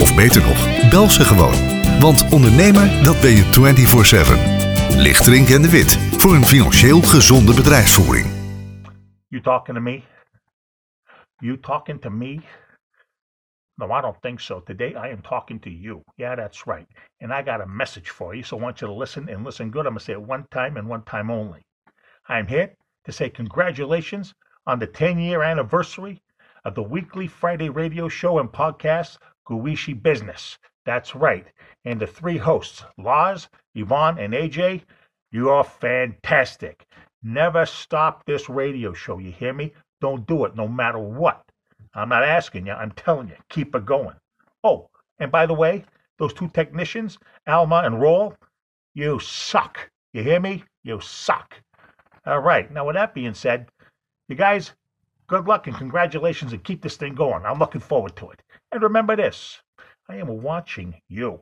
Of beter nog, bel ze gewoon. Want ondernemer, dat ben je 24-7. Lichtering en de Wit, voor een financieel gezonde bedrijfsvoering. You talking to me? You talking to me? No, I don't think so. Today I am talking to you. Yeah, that's right. And I got a message for you, so I want you to listen and listen good. I'm going to say it one time and one time only. I'm here to say congratulations on the 10 year anniversary of the weekly Friday radio show and podcast, Guishi Business. That's right. And the three hosts, Laz, Yvonne, and AJ, you are fantastic. Never stop this radio show. You hear me? Don't do it no matter what. I'm not asking you, I'm telling you, keep it going. Oh, and by the way, those two technicians, Alma and Roll, you suck. You hear me? You suck. All right. Now, with that being said, you guys, good luck and congratulations and keep this thing going. I'm looking forward to it. And remember this I am watching you.